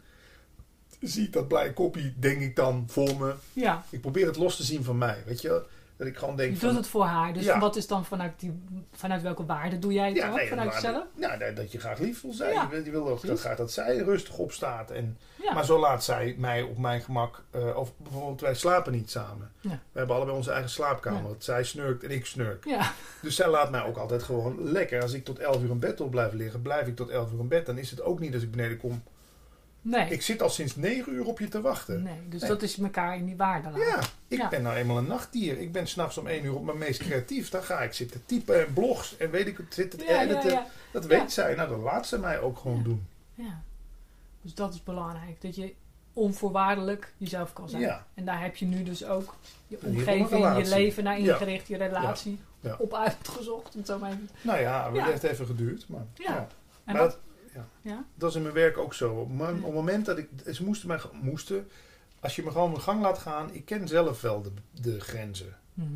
zie ik dat blije koppie, denk ik dan, voor me. Ja, Ik probeer het los te zien van mij. Weet je, dat ik gewoon denk je van... doet het voor haar. Dus Ja. wat is dan vanuit, die, vanuit welke waarde doe jij het nee, vanuit jezelf? Nou, dat- dat je graag lief wil zijn. Ja, Je, wil, ook dat, graag dat zij rustig opstaat. En. Maar zo laat zij mij op mijn gemak... eh, of bijvoorbeeld, wij slapen niet samen. We hebben allebei onze eigen slaapkamer. Zij snurkt en ik snurk. Dus zij laat mij ook altijd gewoon lekker. Als ik tot 11 uur in bed wil blijven liggen, blijf ik tot 11 uur in bed. Dan is het ook niet als ik beneden kom. Nee. Ik zit al sinds 9 uur op je te wachten. nee. Dus Nee. dat is elkaar in die waarde laten. Ja, ik Ja. ben nou eenmaal een nachtdier. Ik ben s'nachts om 1 uur op mijn meest creatief. Dan ga ik zitten typen en blogs en weet ik het, ja, ja, editen. ja. Dat weet zij. Nou, dan laat ze mij ook gewoon doen. Ja. Dus dat is belangrijk. Dat je onvoorwaardelijk jezelf kan zijn. Ja. En daar heb je nu dus ook je omgeving, je leven naar ingericht, je relatie op uitgezocht. Om het zo maar even- Nou ja, het heeft even geduurd. Maar, Ja. En Maar dat, ja. Ja? dat is in mijn werk ook zo. Op, op het moment dat ik... Ze moesten mij... Moesten, als je me gewoon mijn gang laat gaan... Ik ken zelf wel de, de grenzen. Mhm.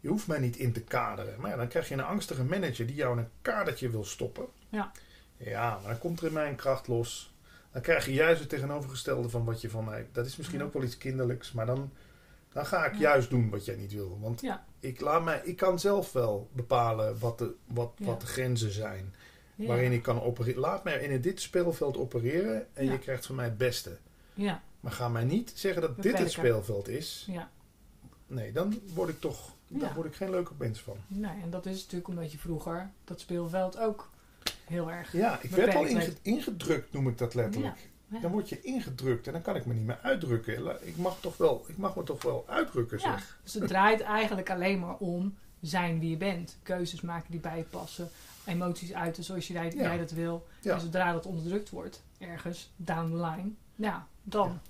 Je hoeft mij niet in te kaderen. Maar ja, dan krijg je een angstige manager die jou in een kadertje wil stoppen. Ja. Ja, maar dan komt er in mij een kracht los. Dan krijg je juist het tegenovergestelde van wat je van mij... Dat is misschien Ja. ook wel iets kinderlijks, maar dan, dan ga ik Ja. juist doen wat jij niet wil. Want Ja. ik, laat mij, ik kan zelf wel bepalen wat de, wat, Ja. wat de grenzen zijn. Ja. Waarin ik kan opereren. Laat mij in dit speelveld opereren en Ja. je krijgt van mij het beste. Ja. Maar ga mij niet zeggen dat dit het speelveld is. ja. Nee, dan word ik toch... Ja. Dan word ik geen leuke mens van. Nee, en dat is natuurlijk omdat je vroeger dat speelveld ook heel erg. Ja, ik werd al inge- ingedrukt, noem ik dat letterlijk. Ja. Dan word je ingedrukt en dan kan ik me niet meer uitdrukken. Ik mag, toch wel, ik mag me toch wel uitdrukken, Ja, zeg. dus het draait eigenlijk alleen maar om zijn wie je bent. Keuzes maken die bij je passen. Emoties uiten zoals jij, Ja. jij dat wil. Ja. En zodra dat onderdrukt wordt, ergens down the line, ja, dan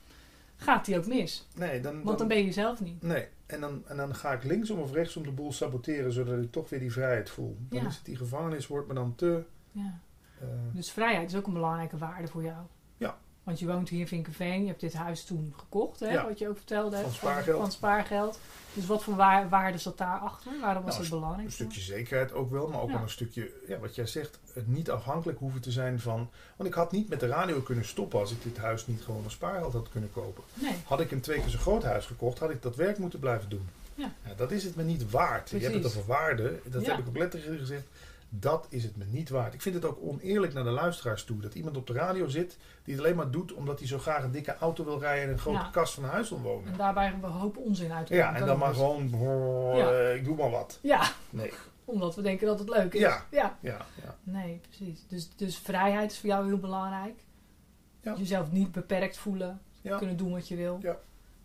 gaat die ook mis. Nee, dan, Want dan ben je jezelf niet. Nee, en dan, en dan ga ik linksom of rechtsom de boel saboteren, zodat ik toch weer die vrijheid voel. Dan Ja. is het die gevangenis, wordt me dan te... Ja. eh, Dus vrijheid is ook een belangrijke waarde voor jou. Ja. Want je woont hier in Vinkenveen, je hebt dit huis toen gekocht, hè, Ja. wat je ook vertelde. Van spaargeld. Van spaargeld. Dus wat voor waar, waarde zat daarachter? Waarom was Nou, dat belangrijk? Een stukje zekerheid ook wel, maar ook Ja. wel een stukje, ja, wat jij zegt, het niet afhankelijk hoeven te zijn van... Want ik had niet met de radio kunnen stoppen als ik dit huis niet gewoon een spaargeld had kunnen kopen. Nee, Had ik een twee keer zo groot huis gekocht, had ik dat werk moeten blijven doen. Ja. dat is het me niet waard. Je hebt het over waarde, dat Ja. heb ik ook letterlijk gezegd. Dat is het me niet waard. Ik vind het ook oneerlijk naar de luisteraars toe. Dat iemand op de radio zit die het alleen maar doet omdat hij zo graag een dikke auto wil rijden en een grote Ja. kast van een huis wil wonen. En daarbij een hoop onzin uit. Ja, en dan maar is- gewoon, brrr, Ja. ik doe maar wat. Ja, Nee, omdat we denken dat het leuk is. Ja. ja. ja. Nee, precies. Dus, dus vrijheid is voor jou heel belangrijk. Ja. Jezelf niet beperkt voelen. Ja. Kunnen doen wat je wil. Ja.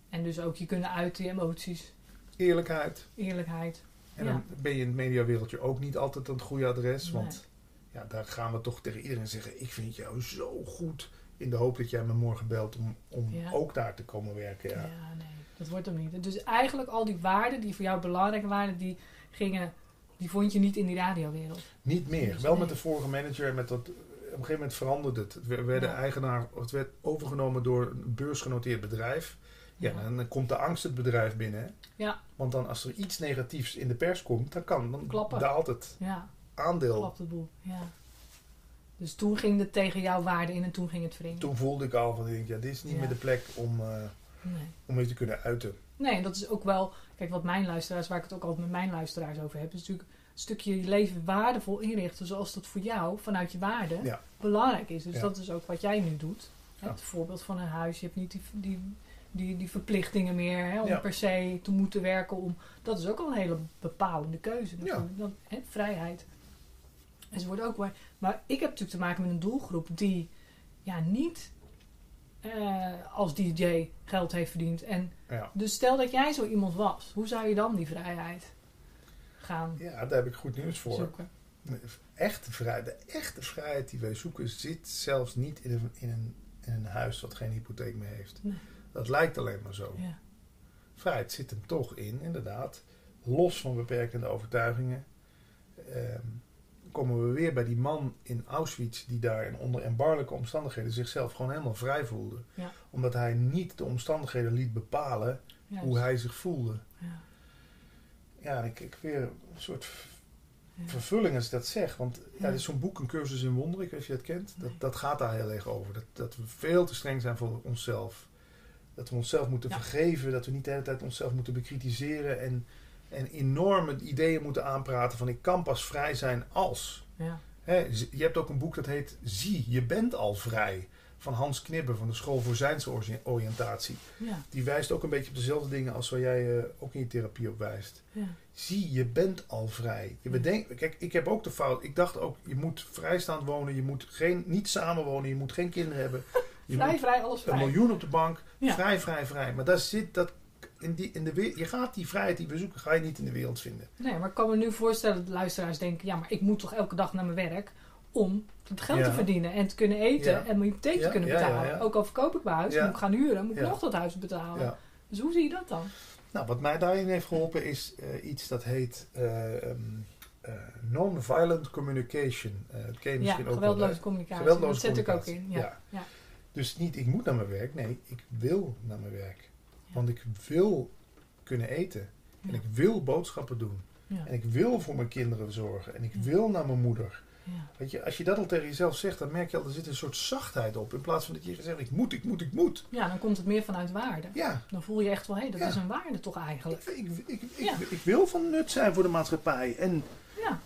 En dus ook je kunnen uiten, je emoties, Eerlijkheid. eerlijkheid. En Ja. dan ben je in het mediawereldje ook niet altijd aan het goede adres. Nee. Want ja, daar gaan we toch tegen iedereen zeggen: Ik vind jou zo goed. In de hoop dat jij me morgen belt om, om Ja. ook daar te komen werken. Ja. Ja. nee, dat wordt hem niet. Dus eigenlijk al die waarden die voor jou belangrijk waren, die gingen, die vond je niet in die radiowereld. Niet meer. Dus Wel nee. met de vorige manager. en Met dat, op een gegeven moment veranderde het. Werd- werden Ja. eigenaar, het werd overgenomen door een beursgenoteerd bedrijf. Ja, dan komt de angst het bedrijf binnen. hè. Ja. Want dan als er iets negatiefs in de pers komt, dan kan dan Klappen. daalt het Ja, aandeel. klapt het boel. Ja. Dus toen ging het tegen jouw waarden in en toen ging het wringen. Toen voelde ik al van, ik denk, ja, dit is niet Ja. meer de plek om, eh, Nee. om je te kunnen uiten. Nee, dat is ook wel, kijk, wat mijn luisteraars, waar ik het ook altijd met mijn luisteraars over heb, is natuurlijk een stukje je leven waardevol inrichten zoals dat voor jou vanuit je waarden Ja. belangrijk is. Dus dat is ook wat jij nu doet. Het voorbeeld van een huis, je hebt niet die, die, die, die verplichtingen meer hè, om Ja. per se te moeten werken. Om, dat is ook al een hele bepalende keuze. natuurlijk. Dan, hè, vrijheid. En ze wordt ook waar. Maar ik heb natuurlijk te maken met een doelgroep die ja, niet eh, als DJ geld heeft verdiend en Ja. dus stel dat jij zo iemand was, hoe zou je dan die vrijheid gaan ja, daar heb ik goed nieuws voor. zoeken? De echte vrijheid, de echte vrijheid die wij zoeken, zit zelfs niet in een, in een, in een huis wat geen hypotheek meer heeft. Nee. Dat lijkt alleen maar zo. Ja. Vrijheid zit hem toch in, inderdaad. Los van beperkende overtuigingen. ehm, komen we weer bij die man in Auschwitz die daar in onder erbarmelijke omstandigheden zichzelf gewoon helemaal vrij voelde. Ja. Omdat hij niet de omstandigheden liet bepalen Juist. hoe hij zich voelde. Ja. Ja, ik, ik weer een soort Ja. vervulling als ik dat zeg. Want ja, er is zo'n boek, Een cursus in wonderen, ik weet of je dat kent. Nee. Dat, dat gaat daar heel erg over. Dat, dat we veel te streng zijn voor onszelf. Dat we onszelf moeten Ja. vergeven. Dat we niet de hele tijd onszelf moeten bekritiseren. En, en enorme ideeën moeten aanpraten van ik kan pas vrij zijn als. Ja. Hè, je hebt ook een boek dat heet Zie, je bent al vrij. Van Hans Knibbe van de School voor Zijnsoriëntatie. Ja. Die wijst ook een beetje op dezelfde dingen als waar jij eh, ook in je therapie op wijst. Ja. Zie, je bent al vrij. Je bedenkt, kijk, ik heb ook de fout. Ik dacht ook, je moet vrijstaand wonen. Je moet geen, niet samenwonen. Je moet geen kinderen hebben. Vrij, vrij, alles een vrij. miljoen op de bank. Ja. Vrij, vrij, vrij. Maar daar zit dat. In die, in de, je gaat die vrijheid die we zoeken, ga je niet in de wereld vinden. Nee, maar ik kan me nu voorstellen dat de luisteraars denken, ja, maar ik moet toch elke dag naar mijn werk om het geld Ja. te verdienen en te kunnen eten Ja. en mijn hypotheek Ja, te kunnen ja, ja, betalen. ja. Ook al verkoop ik mijn huis, Ja. moet ik gaan huren, moet ik Ja. nog dat huis betalen. Ja. Dus hoe zie je dat dan? Nou, wat mij daarin heeft geholpen is eh, iets dat heet eh, non-violent communication. Dat ken je Ja, misschien ook wel. geweldloze hè? communicatie. Geweldloze dat zet ik ook in. Ja. Ja. Dus niet ik moet naar mijn werk, nee, ik wil naar mijn werk. Ja. Want ik wil kunnen eten. En ik wil boodschappen doen. Ja. En ik wil voor mijn kinderen zorgen. En ik wil naar mijn moeder. Weet je, als je dat al tegen jezelf zegt, dan merk je al, er zit een soort zachtheid op. In plaats van dat je zegt, ik moet, ik moet, ik moet. ja, dan komt het meer vanuit waarde. Ja, Dan voel je echt wel, hé, dat Ja. is een waarde toch eigenlijk. ik, ik, ik, ik, Ja. ik wil van nut zijn voor de maatschappij. En Ja,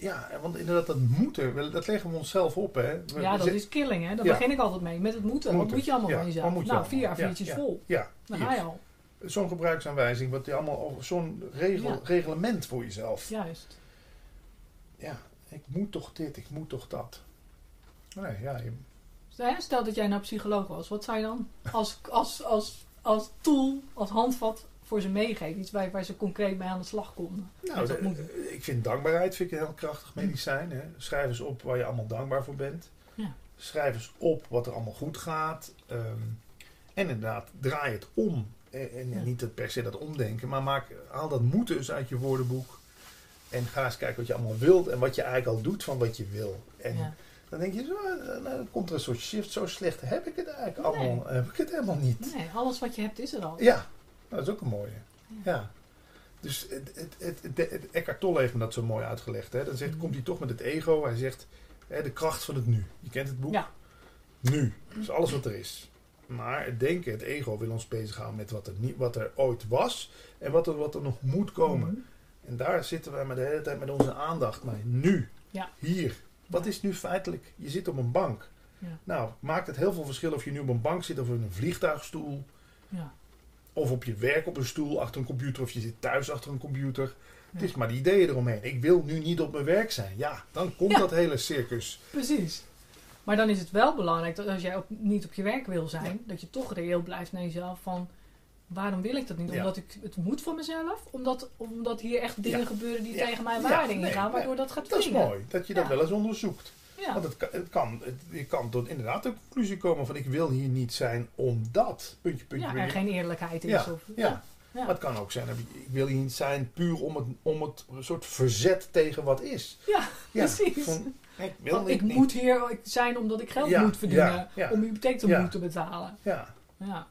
ja, want inderdaad, dat moeten, dat leggen we onszelf op. Hè. We- ja dat is killing, hè. Daar Ja. begin ik altijd mee. Met het moeten. Wat moet je allemaal Ja, van jezelf? je nou, vier Ja, A4'tjes ja. vol. Ja, Dan ga je al. zo'n gebruiksaanwijzing, wat je allemaal zo'n regel, reglement voor jezelf. Juist. Ja, ik moet toch dit, ik moet toch dat. Nee, ja, je- Stel dat jij nou psycholoog was, wat zou je dan als, als, als, als tool, als handvat voor ze meegeven? Iets waar, waar ze concreet mee aan de slag konden. nou, dat ik vind dankbaarheid vind ik een heel krachtig medicijn. Hè. Schrijf eens op waar je allemaal dankbaar voor bent. Ja. Schrijf eens op wat er allemaal goed gaat. Ehm, en inderdaad, draai het om. En, en Ja. niet per se dat omdenken, maar maak, haal dat moeten eens uit je woordenboek. En ga eens kijken wat je allemaal wilt en wat je eigenlijk al doet van wat je wil. En Ja. dan denk je, zo, eh, nou, dan komt er een soort shift. Zo slecht heb ik het eigenlijk Nee. allemaal. Heb ik het helemaal niet. Nee, alles wat je hebt is er al. Ja, dat is ook een mooie. Ja. Dus het, het, het, Eckhart Tolle heeft me dat zo mooi uitgelegd. Hè. Dan zegt, Mhm. komt hij toch met het ego. Hij zegt, hè, de kracht van het nu. Je kent het boek? Ja. Nu. Dat is alles wat er is. Maar het denken, het ego wil ons bezighouden met wat er, niet, wat er ooit was. En wat er, wat er nog moet komen. Mhm. En daar zitten wij maar de hele tijd met onze aandacht. Maar nu, Ja. hier. Wat is nu feitelijk? Je zit op een bank. Ja. Nou, maakt het heel veel verschil of je nu op een bank zit of in een vliegtuigstoel. Ja. Of op je werk op een stoel achter een computer. Of je zit thuis achter een computer. Het is maar de ideeën eromheen. Ik wil nu niet op mijn werk zijn. Ja, dan komt Ja. dat hele circus. Precies. Maar dan is het wel belangrijk dat als jij op, niet op je werk wil zijn, dat je toch reëel blijft naar jezelf van waarom wil ik dat niet? Ja. Omdat ik het moet voor mezelf? Omdat, omdat hier echt dingen gebeuren die tegen mijn nee, ingaan, waardoor dat gaat Dat is mooi, dat je dat wel eens onderzoekt. Ja. Want het kan, het kan, het, je kan tot inderdaad de conclusie komen van ik wil hier niet zijn omdat. Puntje, puntje, ja, puntje. er geen eerlijkheid is. Ja, Of, ja. ja. Maar het kan ook zijn, ik wil hier niet zijn puur om het, om het soort verzet tegen wat is. Ja, precies. van, ik wil Want ik niet. moet hier zijn omdat ik geld moet verdienen om hypotheek te Ja. moeten betalen. Ja, Ja.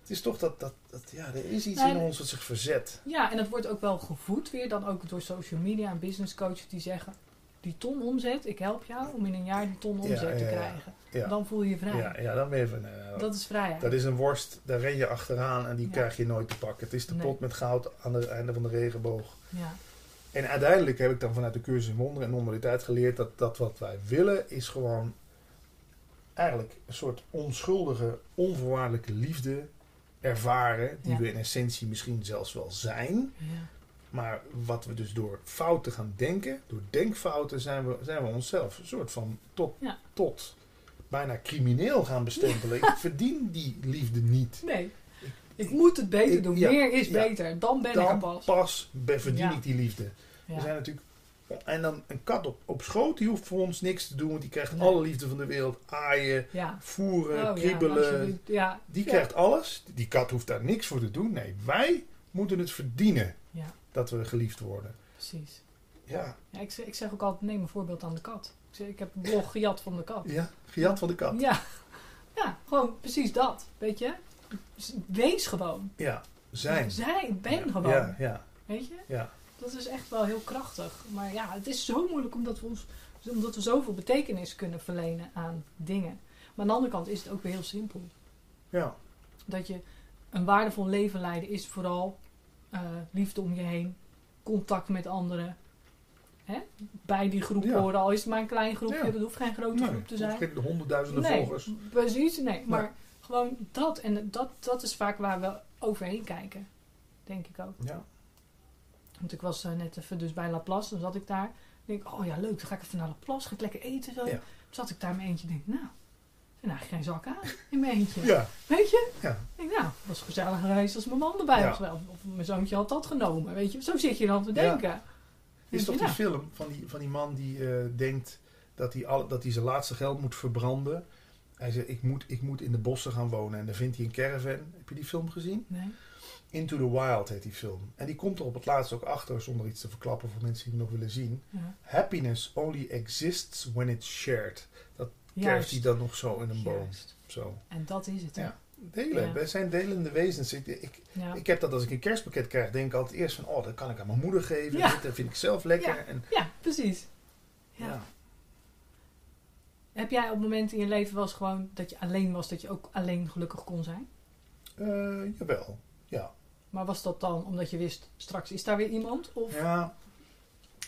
het is toch dat, dat, dat ja, er is iets in ons dat zich verzet. ja, en dat wordt ook wel gevoed weer dan ook door social media en business coaches die zeggen die ton omzet, ik help jou om in een jaar die ton omzet te ja, krijgen. Ja, Dan voel je je vrij. ja, ja dan ben je van, eh, Dat is vrijheid. dat is een worst, daar ren je achteraan en die krijg je nooit te pakken. Het is de Nee. pot met goud aan het einde van de regenboog. Ja. En uiteindelijk heb ik dan vanuit de cursus in wonderen en normaliteit geleerd dat, dat wat wij willen is gewoon eigenlijk een soort onschuldige, onvoorwaardelijke liefde ervaren, die we in essentie misschien zelfs wel zijn. Ja. Maar wat we dus door fouten gaan denken, door denkfouten, zijn we, zijn we onszelf een soort van tot, Ja. tot bijna crimineel gaan bestempelen. Ik verdien die liefde niet. Nee, ik moet het beter Ik- doen. ja, Meer is beter. Dan ben ik er Dan pas. pas be- verdien ik die liefde. We zijn natuurlijk. En dan een kat op, op schoot, die hoeft voor ons niks te doen, want die krijgt Nee. alle liefde van de wereld. Aaien, Ja. voeren, Oh, ja, kriebelen. Ja. die krijgt alles. Die kat hoeft daar niks voor te doen. Nee, wij moeten het verdienen dat we geliefd worden. precies. Ja, Ja, ik, zeg, ik zeg ook altijd, neem een voorbeeld aan de kat. Ik, zeg, ik heb een blog gejat van de kat. ja gejat van de kat. Ja. ja, gewoon precies dat. Weet je? Wees gewoon. Ja, zijn. Zij, ben gewoon. Ja, ja, Weet je? ja. Dat is echt wel heel krachtig. Maar ja, het is zo moeilijk omdat we, ons, omdat we zoveel betekenis kunnen verlenen aan dingen. Maar aan de andere kant is het ook weer heel simpel. ja. Dat je een waardevol leven leiden is vooral eh, liefde om je heen, contact met anderen. Hè? Bij die groep Ja. horen, al is het maar een klein groepje, Ja. dat hoeft geen grote Nee, groep te zijn. geen honderdduizenden nee, volgers. precies, nee. Maar gewoon dat. En dat, dat is vaak waar we overheen kijken. Denk ik ook. Ja. Want ik was eh, net even dus bij Laplace, dan zat ik daar. denk ik, oh ja, leuk, dan ga ik even naar Laplace, ga ik lekker eten. Zo. Ja. Zat ik daar in mijn eentje denk, nou, eigenlijk geen zak aan in mijn eentje. Ja, Weet je? ja. Ik denk, nou, het was gezellig geweest als mijn man erbij Ja. was. Wel. Of mijn zoontje had dat genomen. Weet je, zo zit je dan te Ja. denken. Is toch die je, film van die, van die man die eh, denkt dat hij, al, dat hij zijn laatste geld moet verbranden. Hij zegt, ik moet, ik moet in de bossen gaan wonen. En dan vindt hij een caravan. Heb je die film gezien? nou, Nee. Into the Wild heet die film. En die komt er op het laatst ook achter, zonder iets te verklappen voor mensen die het nog willen zien. Ja. Happiness only exists when it's shared. Kerft Juist. hij dan nog zo in een boom. Juist. Zo. En dat is het. hè? Ja. Delen. Ja. Wij zijn delende wezens. Ik, ik, Ja. ik heb dat als ik een kerstpakket krijg, denk ik altijd eerst van, oh, dat kan ik aan mijn moeder geven. Ja. Dat vind ik zelf lekker. Ja. En, ja, precies. Ja. ja. Heb jij op momenten in je leven wel eens gewoon dat je alleen was, dat je ook alleen gelukkig kon zijn? Eh, jawel. Ja. Maar was dat dan omdat je wist, straks is daar weer iemand? Of Ja,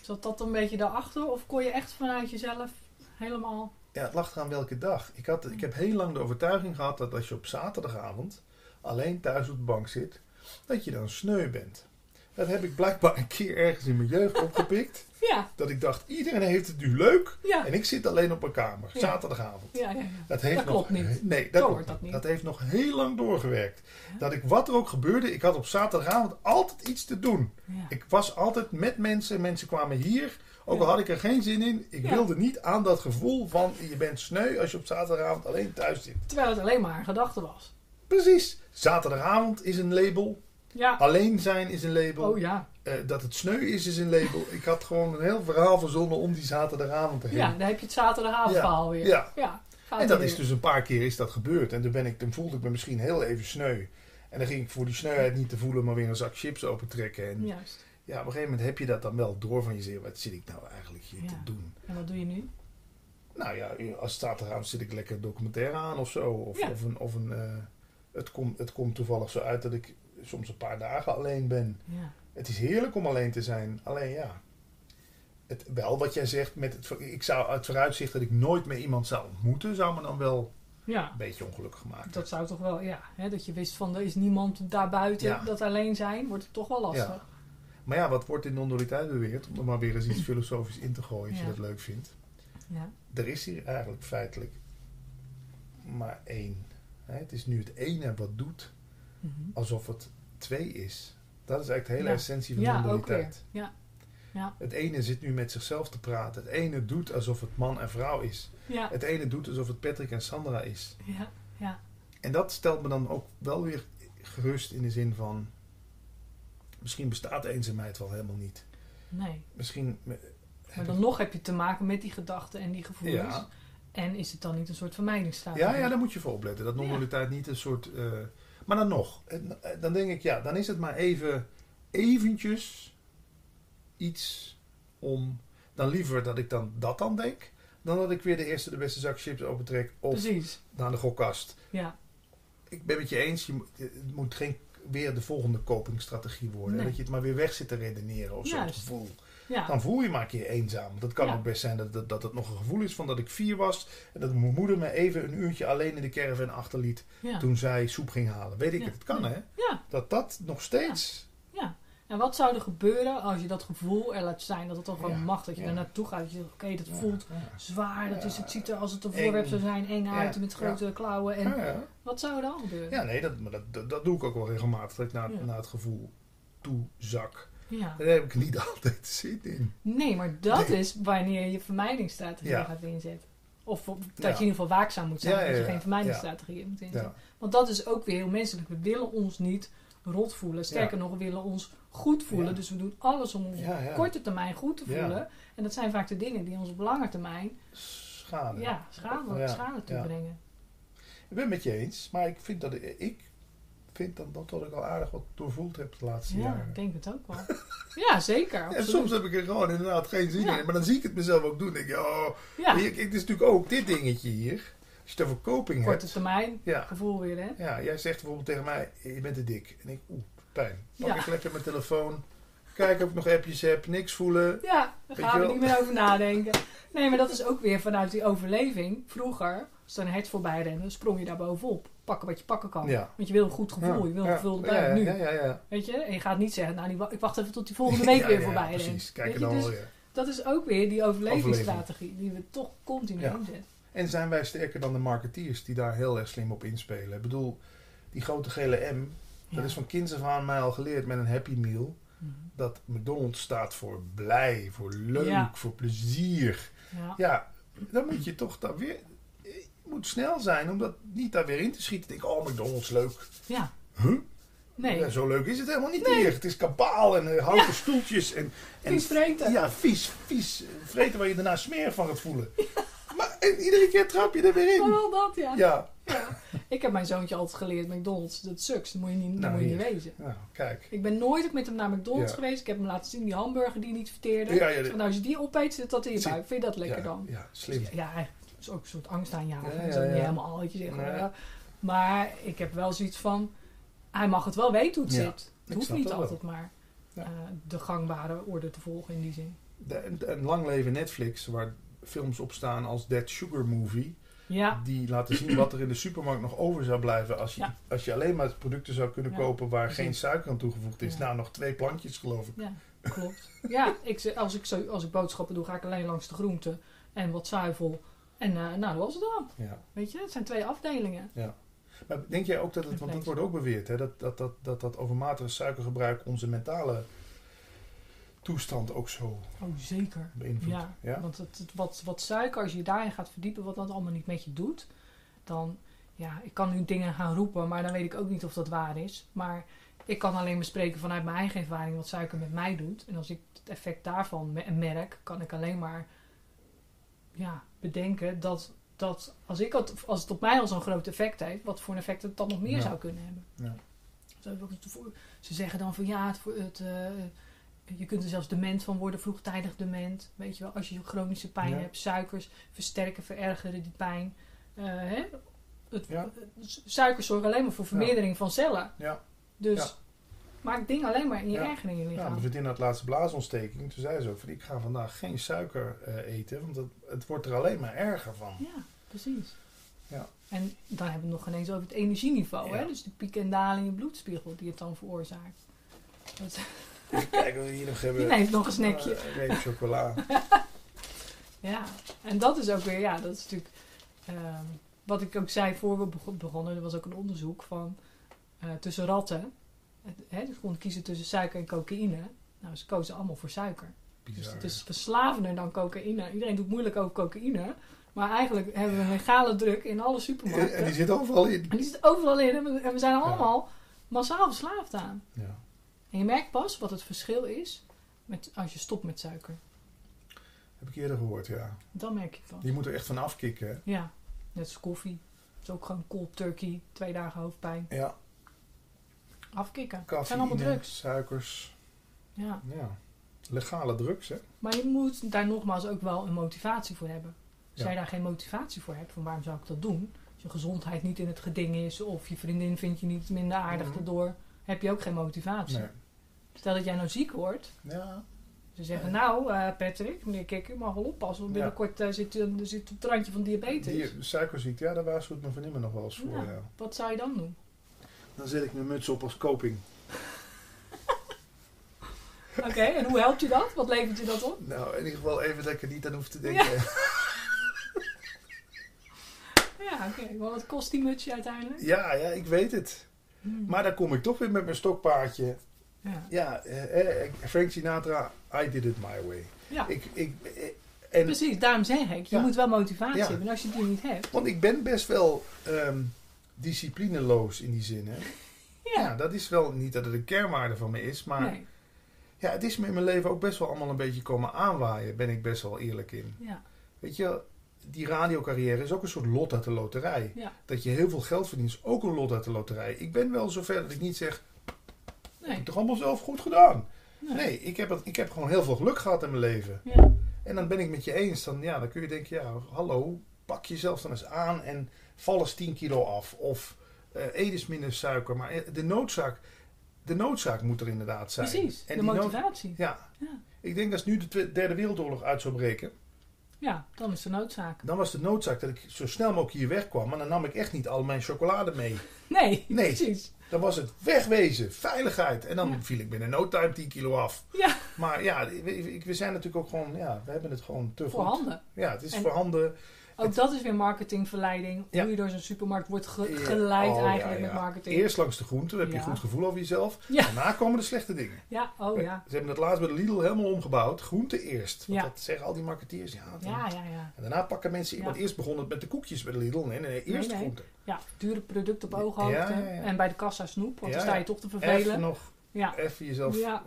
zat dat een beetje daarachter? Of kon je echt vanuit jezelf helemaal... ja, het lag eraan welke dag. Ik, had, ik heb heel lang de overtuiging gehad dat als je op zaterdagavond alleen thuis op de bank zit, dat je dan sneu bent. Dat heb ik blijkbaar een keer ergens in mijn jeugd opgepikt. Ja, Dat ik dacht, iedereen heeft het nu leuk ja, en ik zit alleen op mijn kamer, Ja. zaterdagavond. ja, ja. ja. Dat, heeft Dat nog, klopt niet. Nee, dat klopt dat niet. Dat heeft nog heel lang doorgewerkt. Dat ik, wat er ook gebeurde, ik had op zaterdagavond altijd iets te doen. Ik was altijd met mensen. Mensen kwamen hier. Ook al had ik er geen zin in. Ik Ja. wilde niet aan dat gevoel van je bent sneu als je op zaterdagavond alleen thuis zit. Terwijl het alleen maar een gedachte was. Precies. Zaterdagavond is een label. Ja. Alleen zijn is een label. Oh ja. Eh, dat het sneu is, is een label. Ik had gewoon een heel verhaal verzonnen om die zaterdagavond heen. Ja, dan heb je het zaterdagavondverhaal weer. Ja. ja. En dat is weer. dus een paar keer is dat gebeurd. En toen, ben ik, toen voelde ik me misschien heel even sneu. En dan ging ik voor die sneuheid niet te voelen, maar weer een zak chips opentrekken. En Juist. Ja, op een gegeven moment heb je dat dan wel door van jezelf. Wat zit ik nou eigenlijk hier Ja. te doen? En wat doe je nu? Nou ja, als het zaterdagavond zit ik lekker een documentaire aan of zo. Of, Ja. of een. Of een eh, het, komt het komt toevallig zo uit dat ik soms een paar dagen alleen ben. Ja. Het is heerlijk om alleen te zijn. Alleen ja, het, wel wat jij zegt, met het, ik zou het vooruitzicht dat ik nooit meer iemand zou ontmoeten, zou me dan wel Ja, een beetje ongelukkig maken. dat zou toch wel, ja. Hè, dat je wist van er is niemand daarbuiten Ja. dat alleen zijn, wordt het toch wel lastig. Ja. Maar ja, wat wordt in non-dualiteit beweerd? Om er maar weer eens iets filosofisch in te gooien, als Ja. je dat leuk vindt. Ja. Er is hier eigenlijk feitelijk maar één. Het is nu het ene wat doet Mhm. alsof het twee is. Dat is eigenlijk de hele Ja. essentie van Ja, non-dualiteit. Ja. Ja. Het ene zit nu met zichzelf te praten. Het ene doet alsof het man en vrouw is. Ja. Het ene doet alsof het Patrick en Sandra is. Ja. Ja. En dat stelt me dan ook wel weer gerust in de zin van... Misschien bestaat eenzaamheid wel helemaal niet. Nee. Misschien... Maar dan nog heb je te maken met die gedachten en die gevoelens. Ja. En is het dan niet een soort vermijdingsstrategie? Ja, ja, daar moet je voor opletten. Dat non-dualiteit niet een soort... eh, maar dan nog. eh, Dan denk ik, ja, dan is het maar even... Eventjes iets om... Dan liever dat ik dan dat dan denk... Dan dat ik weer de eerste de beste zak chips opentrek. Of Precies. naar de gokkast. Ja. Ik ben met je eens. Je moet, het moet geen weer de volgende copingstrategie worden. Nee. Dat je het maar weer weg zit te redeneren of zo. Het Juist. gevoel. Ja. Dan voel je maar een keer eenzaam. Dat kan Ja. ook best zijn dat, dat, dat het nog een gevoel is van dat ik vier was. En dat mijn moeder me even een uurtje alleen in de caravan achterliet. ja. Toen zij soep ging halen. Weet ik het. Het kan hè. Dat dat nog steeds... En wat zou er gebeuren als je dat gevoel er laat zijn? Dat het toch gewoon Ja. mag. Dat je Ja. naartoe gaat. Dat je zegt, oké, dat Ja, voelt zwaar. Dat is, het ziet er als het een voorwerp zou zijn. Eng uit met grote klauwen. En wat zou er dan gebeuren? Ja, nee, dat, maar dat, dat, doe ik ook wel regelmatig. Dat ik naar, naar het gevoel toe zak. Ja. Daar heb ik niet altijd zin in. Nee, maar dat Nee. is wanneer je vermijdingsstrategie gaat inzetten. Of dat je in ieder geval waakzaam moet zijn. Dat je geen vermijdingsstrategie moet inzetten. Want dat is ook weer heel menselijk. We willen ons niet rot voelen. Sterker nog, we willen ons goed voelen. Ja. Dus we doen alles om ons Ja, ja. op korte termijn goed te Ja. voelen. En dat zijn vaak de dingen die ons op lange termijn Schade. ja, schade, Ja. schade Ja. toebrengen. Ik ben het met je eens, maar ik vind dat ik vind dan dat, dat ik al aardig wat doorvoeld heb de laatste Ja, jaren. ik denk het ook wel. ja, zeker. En soms heb ik er gewoon inderdaad geen zin Ja. in. Maar dan zie ik het mezelf ook doen. Denk ik, oh, ja, ik, ik, het is natuurlijk ook dit dingetje hier. Het over coping korte hebt. termijn Ja, gevoel weer, hè? ja, jij zegt bijvoorbeeld tegen mij, je bent te dik. En ik, oeh, pijn. Pak Ja. ik lekker mijn telefoon. Kijken of ik nog appjes heb. Niks voelen. Ja, daar gaan we wel? niet meer over nadenken. Nee, maar dat is ook weer vanuit die overleving. Vroeger, als er een hert voorbij rende, sprong je daar bovenop. Pakken wat je pakken kan. Ja. Want je wil een goed gevoel, je wil een gevulde buik nu. Ja, ja, ja. Weet je? En je gaat niet zeggen, nou, ik wacht even tot die volgende week weer voorbij Precies, rent. kijk er je? dan Dus dat is ook weer die overlevingsstrategie die we toch continu inzetten. En zijn wij sterker dan de marketeers die daar heel erg slim op inspelen? Ik bedoel, die grote gele M, dat Ja. is van kinds af aan mij al geleerd met een Happy Meal. Mhm. Dat McDonald's staat voor blij, voor leuk, Ja. voor plezier. Ja. Ja, dan moet je toch daar weer... Je moet snel zijn om dat niet daar weer in te schieten. Denk, oh, McDonald's leuk. ja. Huh? Nee, Ja, zo leuk is het helemaal niet hier. Het is kabaal en eh, houten stoeltjes. En, en vies vreten. Ja, vies, vies. Vreten waar je daarna smeer van gaat voelen. Maar en iedere keer trap je er weer in. Vooral dat, ja. Ja, Ja. Ik heb mijn zoontje altijd geleerd, McDonald's, dat sucks. Dat moet je niet, dat Nou, moet je niet wezen. nou, kijk. Ik ben nooit ook met hem naar McDonald's Ja. geweest. Ik heb hem laten zien, die hamburger die niet verteerde. Ja, ja, nou, als je die opeet, zit dat in je buik. Vind je dat lekker ja, dan? Ja, slim. Ja, eigenlijk is ook een soort angst aanjagen. Ja, dat ja, is ook niet ja. helemaal wat je zegt. Ja. Maar ik heb wel zoiets van, hij mag het wel weten hoe het Ja, zit. Het hoeft niet dat wel. altijd maar Ja. eh, de gangbare orde te volgen in die zin. De, en, en lang leven Netflix, waar films op staan als That Sugar Movie. Ja, Die laten zien wat er in de supermarkt nog over zou blijven als je, Ja. als je alleen maar producten zou kunnen Ja, kopen waar precies. geen suiker aan toegevoegd is. Ja. Nou, nog twee plankjes geloof ik. ja klopt. ja, ik, als, ik zo, als ik boodschappen doe, ga ik alleen langs de groenten en wat zuivel. En eh, nou, dat was het dan. Ja. Weet je, het zijn twee afdelingen. Maar denk jij ook dat het, want dat wordt ook beweerd, hè, dat, dat, dat, dat dat overmatige suikergebruik onze mentale toestand ook zo Oh, zeker. beïnvloedt? Ja, Ja? want het, het- wat, wat suiker, als je daarin gaat verdiepen, wat dat allemaal niet met je doet, dan, ja, ik kan nu dingen gaan roepen, maar dan weet ik ook niet of dat waar is. Maar ik kan alleen bespreken vanuit mijn eigen ervaring wat suiker met mij doet. En als ik het effect daarvan me- merk, kan ik alleen maar ja, bedenken dat, dat als, ik het, als het op mij al zo'n groot effect heeft, wat voor een effect het dan nog meer Ja. zou kunnen hebben. Ja. Ze zeggen dan van ja, het, het, eh, je kunt er zelfs dement van worden, vroegtijdig dement. Weet je wel, als je chronische pijn Ja. hebt, suikers versterken, verergeren die pijn. Eh, hè? Het, Ja. Suikers zorgen alleen maar voor vermeerdering van cellen. Ja. Dus, Ja. maakt dingen alleen maar in je Ja. erger in je Ja, lichaam. mijn vriendin had laatste blaasontsteking. Toen zei ze ook van ik ga vandaag geen suiker eh, eten, want het, het wordt er alleen maar erger van. Ja, precies. Ja. En dan hebben we het nog ineens over het energieniveau. Ja. Hè? Dus de piek en dalen in je bloedspiegel die het dan veroorzaakt. Dat, Even kijken wat we hier nog hebben. die neemt nog een snackje. Eh, een reep chocola. Ja, en dat is ook weer, ja, dat is natuurlijk... ehm, wat ik ook zei voor we bego- begonnen, er was ook een onderzoek van... eh, tussen ratten. Hè, ze konden kiezen tussen suiker en cocaïne. Nou, ze kozen allemaal voor suiker. Dus Bizar. het is verslavender dan cocaïne. Iedereen doet moeilijk over cocaïne. Maar eigenlijk hebben we een legale druk in alle en, supermarkten. en die zit overal in. En die zit overal in. En we, en we zijn allemaal massaal verslaafd aan. Ja. En je merkt pas wat het verschil is met, als je stopt met suiker. Heb ik eerder gehoord, ja. Dan merk je het pas. Die moet er echt van afkicken. hè? Ja, net als koffie. Dat is ook gewoon cold turkey. Twee dagen hoofdpijn. Ja, Afkicken. Het zijn allemaal cafeïne, drugs. suikers. Ja. Ja. Legale drugs, hè? Maar je moet daar nogmaals ook wel een motivatie voor hebben. Als Ja. jij daar geen motivatie voor hebt, van waarom zou ik dat doen? Als je gezondheid niet in het geding is, of je vriendin vindt je niet minder aardig Mhm. daardoor, heb je ook geen motivatie. Nee. Stel dat jij nou ziek wordt, Ja. ze zeggen, nou eh, Patrick, meneer Kikker, mag wel oppassen, want binnenkort eh, zit, je zit op het randje van diabetes. Die suikerziekte, ja, daar waarschuwt mijn vriendin me nog wel eens voor. Ja. Ja. Wat zou je dan doen? Dan zet ik mijn muts op als koping. Oké, en hoe helpt je dat? Wat levert je dat op? Nou, in ieder geval even dat ik er niet aan hoef te denken. Ja, oké. Maar wat kost die mutsje uiteindelijk? Ja, ja, ik weet het. Hmm. Maar dan kom ik toch weer met mijn stokpaardje. Ja. Eh, eh, Frank Sinatra, I did it my way. ja. Ik, ik, eh, en, Precies, daarom zeg ik, je Ja. moet wel motivatie Ja. hebben. En als je die niet hebt, want ik ben best wel ehm, disciplineloos in die zin. Hè? ja. Ja, dat is wel niet dat het een kernwaarde van me is, maar nee. ja, het is me in mijn leven ook best wel allemaal een beetje komen aanwaaien, ben ik best wel eerlijk in. Ja. Weet je, die radiocarrière is ook een soort lot uit de loterij. Ja. Dat je heel veel geld verdient is ook een lot uit de loterij. Ik ben wel zover dat ik niet zeg, Nee. heb ik toch allemaal zelf goed gedaan. Nee. Nee, ik heb, het- ik heb gewoon heel veel geluk gehad in mijn leven. Ja. En dan ben ik met je eens. Dan, ja, dan kun je denken, ja, hallo, pak jezelf dan eens aan en val eens 10 kilo af. Of eh eet eens minder suiker. Maar eh, de noodzaak, de noodzaak moet er inderdaad zijn. Precies, En de motivatie. ja. Ja. Ik denk als nu de derde wereldoorlog uit zou breken, Ja, dan is de noodzaak. dan was de noodzaak dat ik zo snel mogelijk hier wegkwam. Maar dan nam ik echt niet al mijn chocolade mee. Nee, Nee. precies. Dan was het wegwezen, veiligheid. En dan Ja. viel ik binnen no time 10 kilo af. Ja. Maar ja, we, we zijn natuurlijk ook gewoon, ja, we hebben het gewoon te Voor goed. handen. Ja, het is En- voorhanden. Ook dat is weer marketingverleiding. Ja. Hoe je door zo'n supermarkt wordt ge- Ja, geleid oh, eigenlijk ja, met marketing. Eerst langs de groente, dan heb je een goed gevoel over jezelf. Daarna komen de slechte dingen. Ja, oh ja. Ze hebben het laatst bij de Lidl helemaal omgebouwd. Groente eerst. Want dat zeggen al die marketeers. Ja, dan- Ja, ja, ja. En daarna pakken mensen... Want eerst begon het met de koekjes bij de Lidl. Nee, nee, nee. Eerst Nee, nee. groente. Ja, dure producten op ooghoogte. En bij de kassa snoep, want dan sta je toch te Even vervelen. nog, Ja, even jezelf... Ja.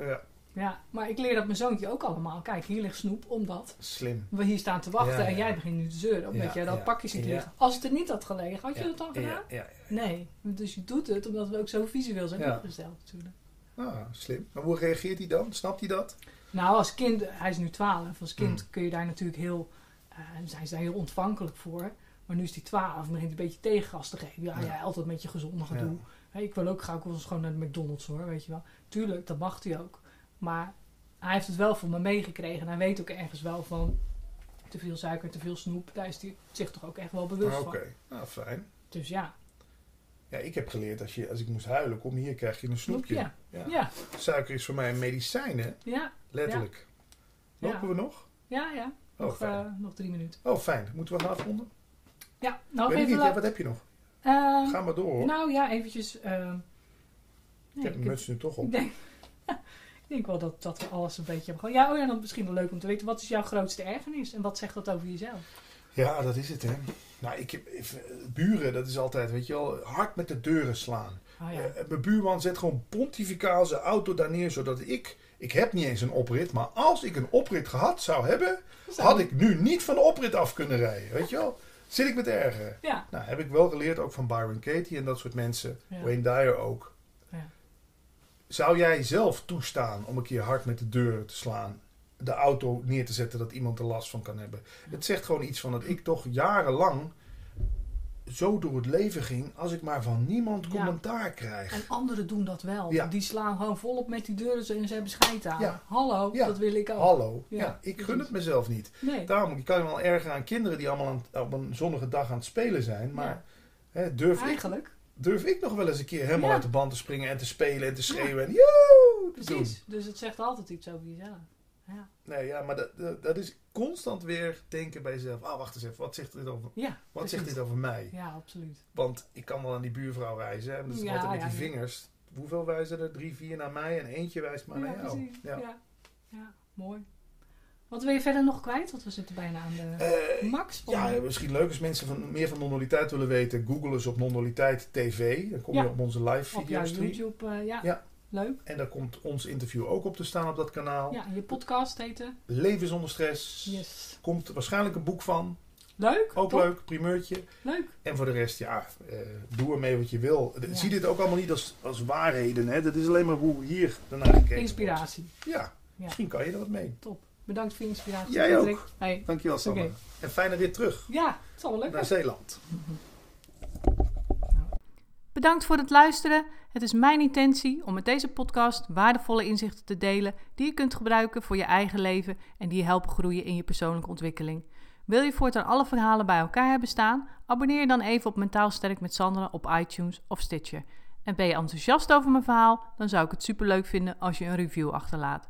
Ja. maar ik leer dat mijn zoontje ook allemaal. Kijk, hier ligt snoep, omdat slim. we hier staan te wachten Ja, en jij begint nu te zeuren. Omdat Ja, jij dat ja, pakje ziet liggen. Als het er niet had gelegen, had je dat dan gedaan? Nee, dus je doet het omdat we ook zo visueel zijn opgesteld natuurlijk. Ah, slim. Maar hoe reageert hij dan? Snapt hij dat? Nou, als kind, hij is nu 12, als kind Hmm. kun je daar natuurlijk heel, eh, zijn ze daar heel ontvankelijk voor. Maar nu is hij 12 en begint hij een beetje tegengas te geven. Ja, Ja. altijd met je gezonde gedoe. Ik wil ook graag wel eens gewoon naar de McDonald's hoor, weet je wel. Tuurlijk, dat mag hij ook. Maar hij heeft het wel voor me meegekregen. En hij weet ook ergens wel van te veel suiker, te veel snoep. Daar is hij zich toch ook echt wel bewust Ah, Oké, van. nou fijn. Dus ja, Ja, ik heb geleerd, als, je, als ik moest huilen, kom hier, krijg je een snoepje. Ja. Ja, Suiker is voor mij een medicijn, hè? ja, Letterlijk. Ja. Lopen we nog? ja, ja. Oh, Nog, eh, nog drie minuten. Oh, fijn. Moeten we gaan afronden? Ja, nou even niet, wat heb je nog? Eh, Ga maar door, hoor. Nou ja, eventjes. ehm, ik nee, heb mijn muts nu toch op. denk, ik denk wel dat, dat we alles een beetje hebben gehad. Ja, oh ja, dan misschien wel leuk om te weten. Wat is jouw grootste ergernis? En wat zegt dat over jezelf? Ja, dat is het, hè. Nou, ik heb... ik- buren, dat is altijd, weet je wel, hard met de deuren slaan. Oh ja. Eh, mijn buurman zet gewoon pontificaal zijn auto daar neer, zodat ik... Ik heb niet eens een oprit, maar als ik een oprit gehad zou hebben, had ik nu niet van de oprit af kunnen rijden. Weet je wel? Zit ik met erger. Ja, Nou, heb ik wel geleerd, ook van Byron Katie en dat soort mensen. Ja. Wayne Dyer ook. Ja. Zou jij zelf toestaan om een keer hard met de deur te slaan? De auto neer te zetten dat iemand er last van kan hebben. Het zegt gewoon iets van dat ik toch jarenlang zo door het leven ging als ik maar van niemand Ja. commentaar krijg. En anderen doen dat wel. Ja. Die slaan gewoon volop met die deuren en ze hebben scheid aan. Ja. Hallo, Ja. dat wil ik ook. Hallo. Ja, Ja, ik gun het mezelf niet. Nee. Daarom je kan je wel erger aan kinderen die allemaal aan, op een zonnige dag aan het spelen zijn. Maar hè, durf, ik, Eigenlijk. Durf ik nog wel eens een keer helemaal Ja. uit de band te springen en te spelen en te schreeuwen en joe te doen. Precies. Dus het zegt altijd iets over jezelf. Ja. Nee, ja, maar dat, dat, dat is constant weer denken bij jezelf. Ah, wacht eens even. Wat zegt dit over, Ja, wat zegt dit over mij? Ja, absoluut. Want ik kan wel aan die buurvrouw wijzen. En dat is Ja, altijd met ja, die ja. vingers. Hoeveel wijzen er? Drie, vier naar mij en eentje wijst maar ja, naar jou. Ja. Ja. Ja. mooi. Wat wil je verder nog kwijt? Want we zitten bijna aan de Eh, max. ja, misschien leuk als mensen van, meer van non-dualiteit willen weten. Google eens op non-dualiteit TV. Dan kom je op onze live op jouw videostream. YouTube. eh, ja. Ja. leuk. En daar komt ons interview ook op te staan op dat kanaal. Ja, je podcast heette? Leven zonder stress. Yes. Komt waarschijnlijk een boek van. Leuk. Ook top. leuk, primeurtje. Leuk. En voor de rest, ja, eh, doe ermee wat je wil. Ja. Zie dit ook allemaal niet als, als waarheden. Hè? Dat is alleen maar hoe hier daarnaar gekeken wordt. Inspiratie. Ja. misschien kan je er wat mee. Top. Bedankt voor je inspiratie. Jij ook. Hey. Dankjewel, Sanne. En fijne rit terug Ja, het zal wel leuk naar Zeeland. Bedankt voor het luisteren. Het is mijn intentie om met deze podcast waardevolle inzichten te delen die je kunt gebruiken voor je eigen leven en die je helpen groeien in je persoonlijke ontwikkeling. Wil je voortaan alle verhalen bij elkaar hebben staan? Abonneer je dan even op Mentaal Sterk met Sandra op iTunes of Stitcher. En ben je enthousiast over mijn verhaal? Dan zou ik het superleuk vinden als je een review achterlaat.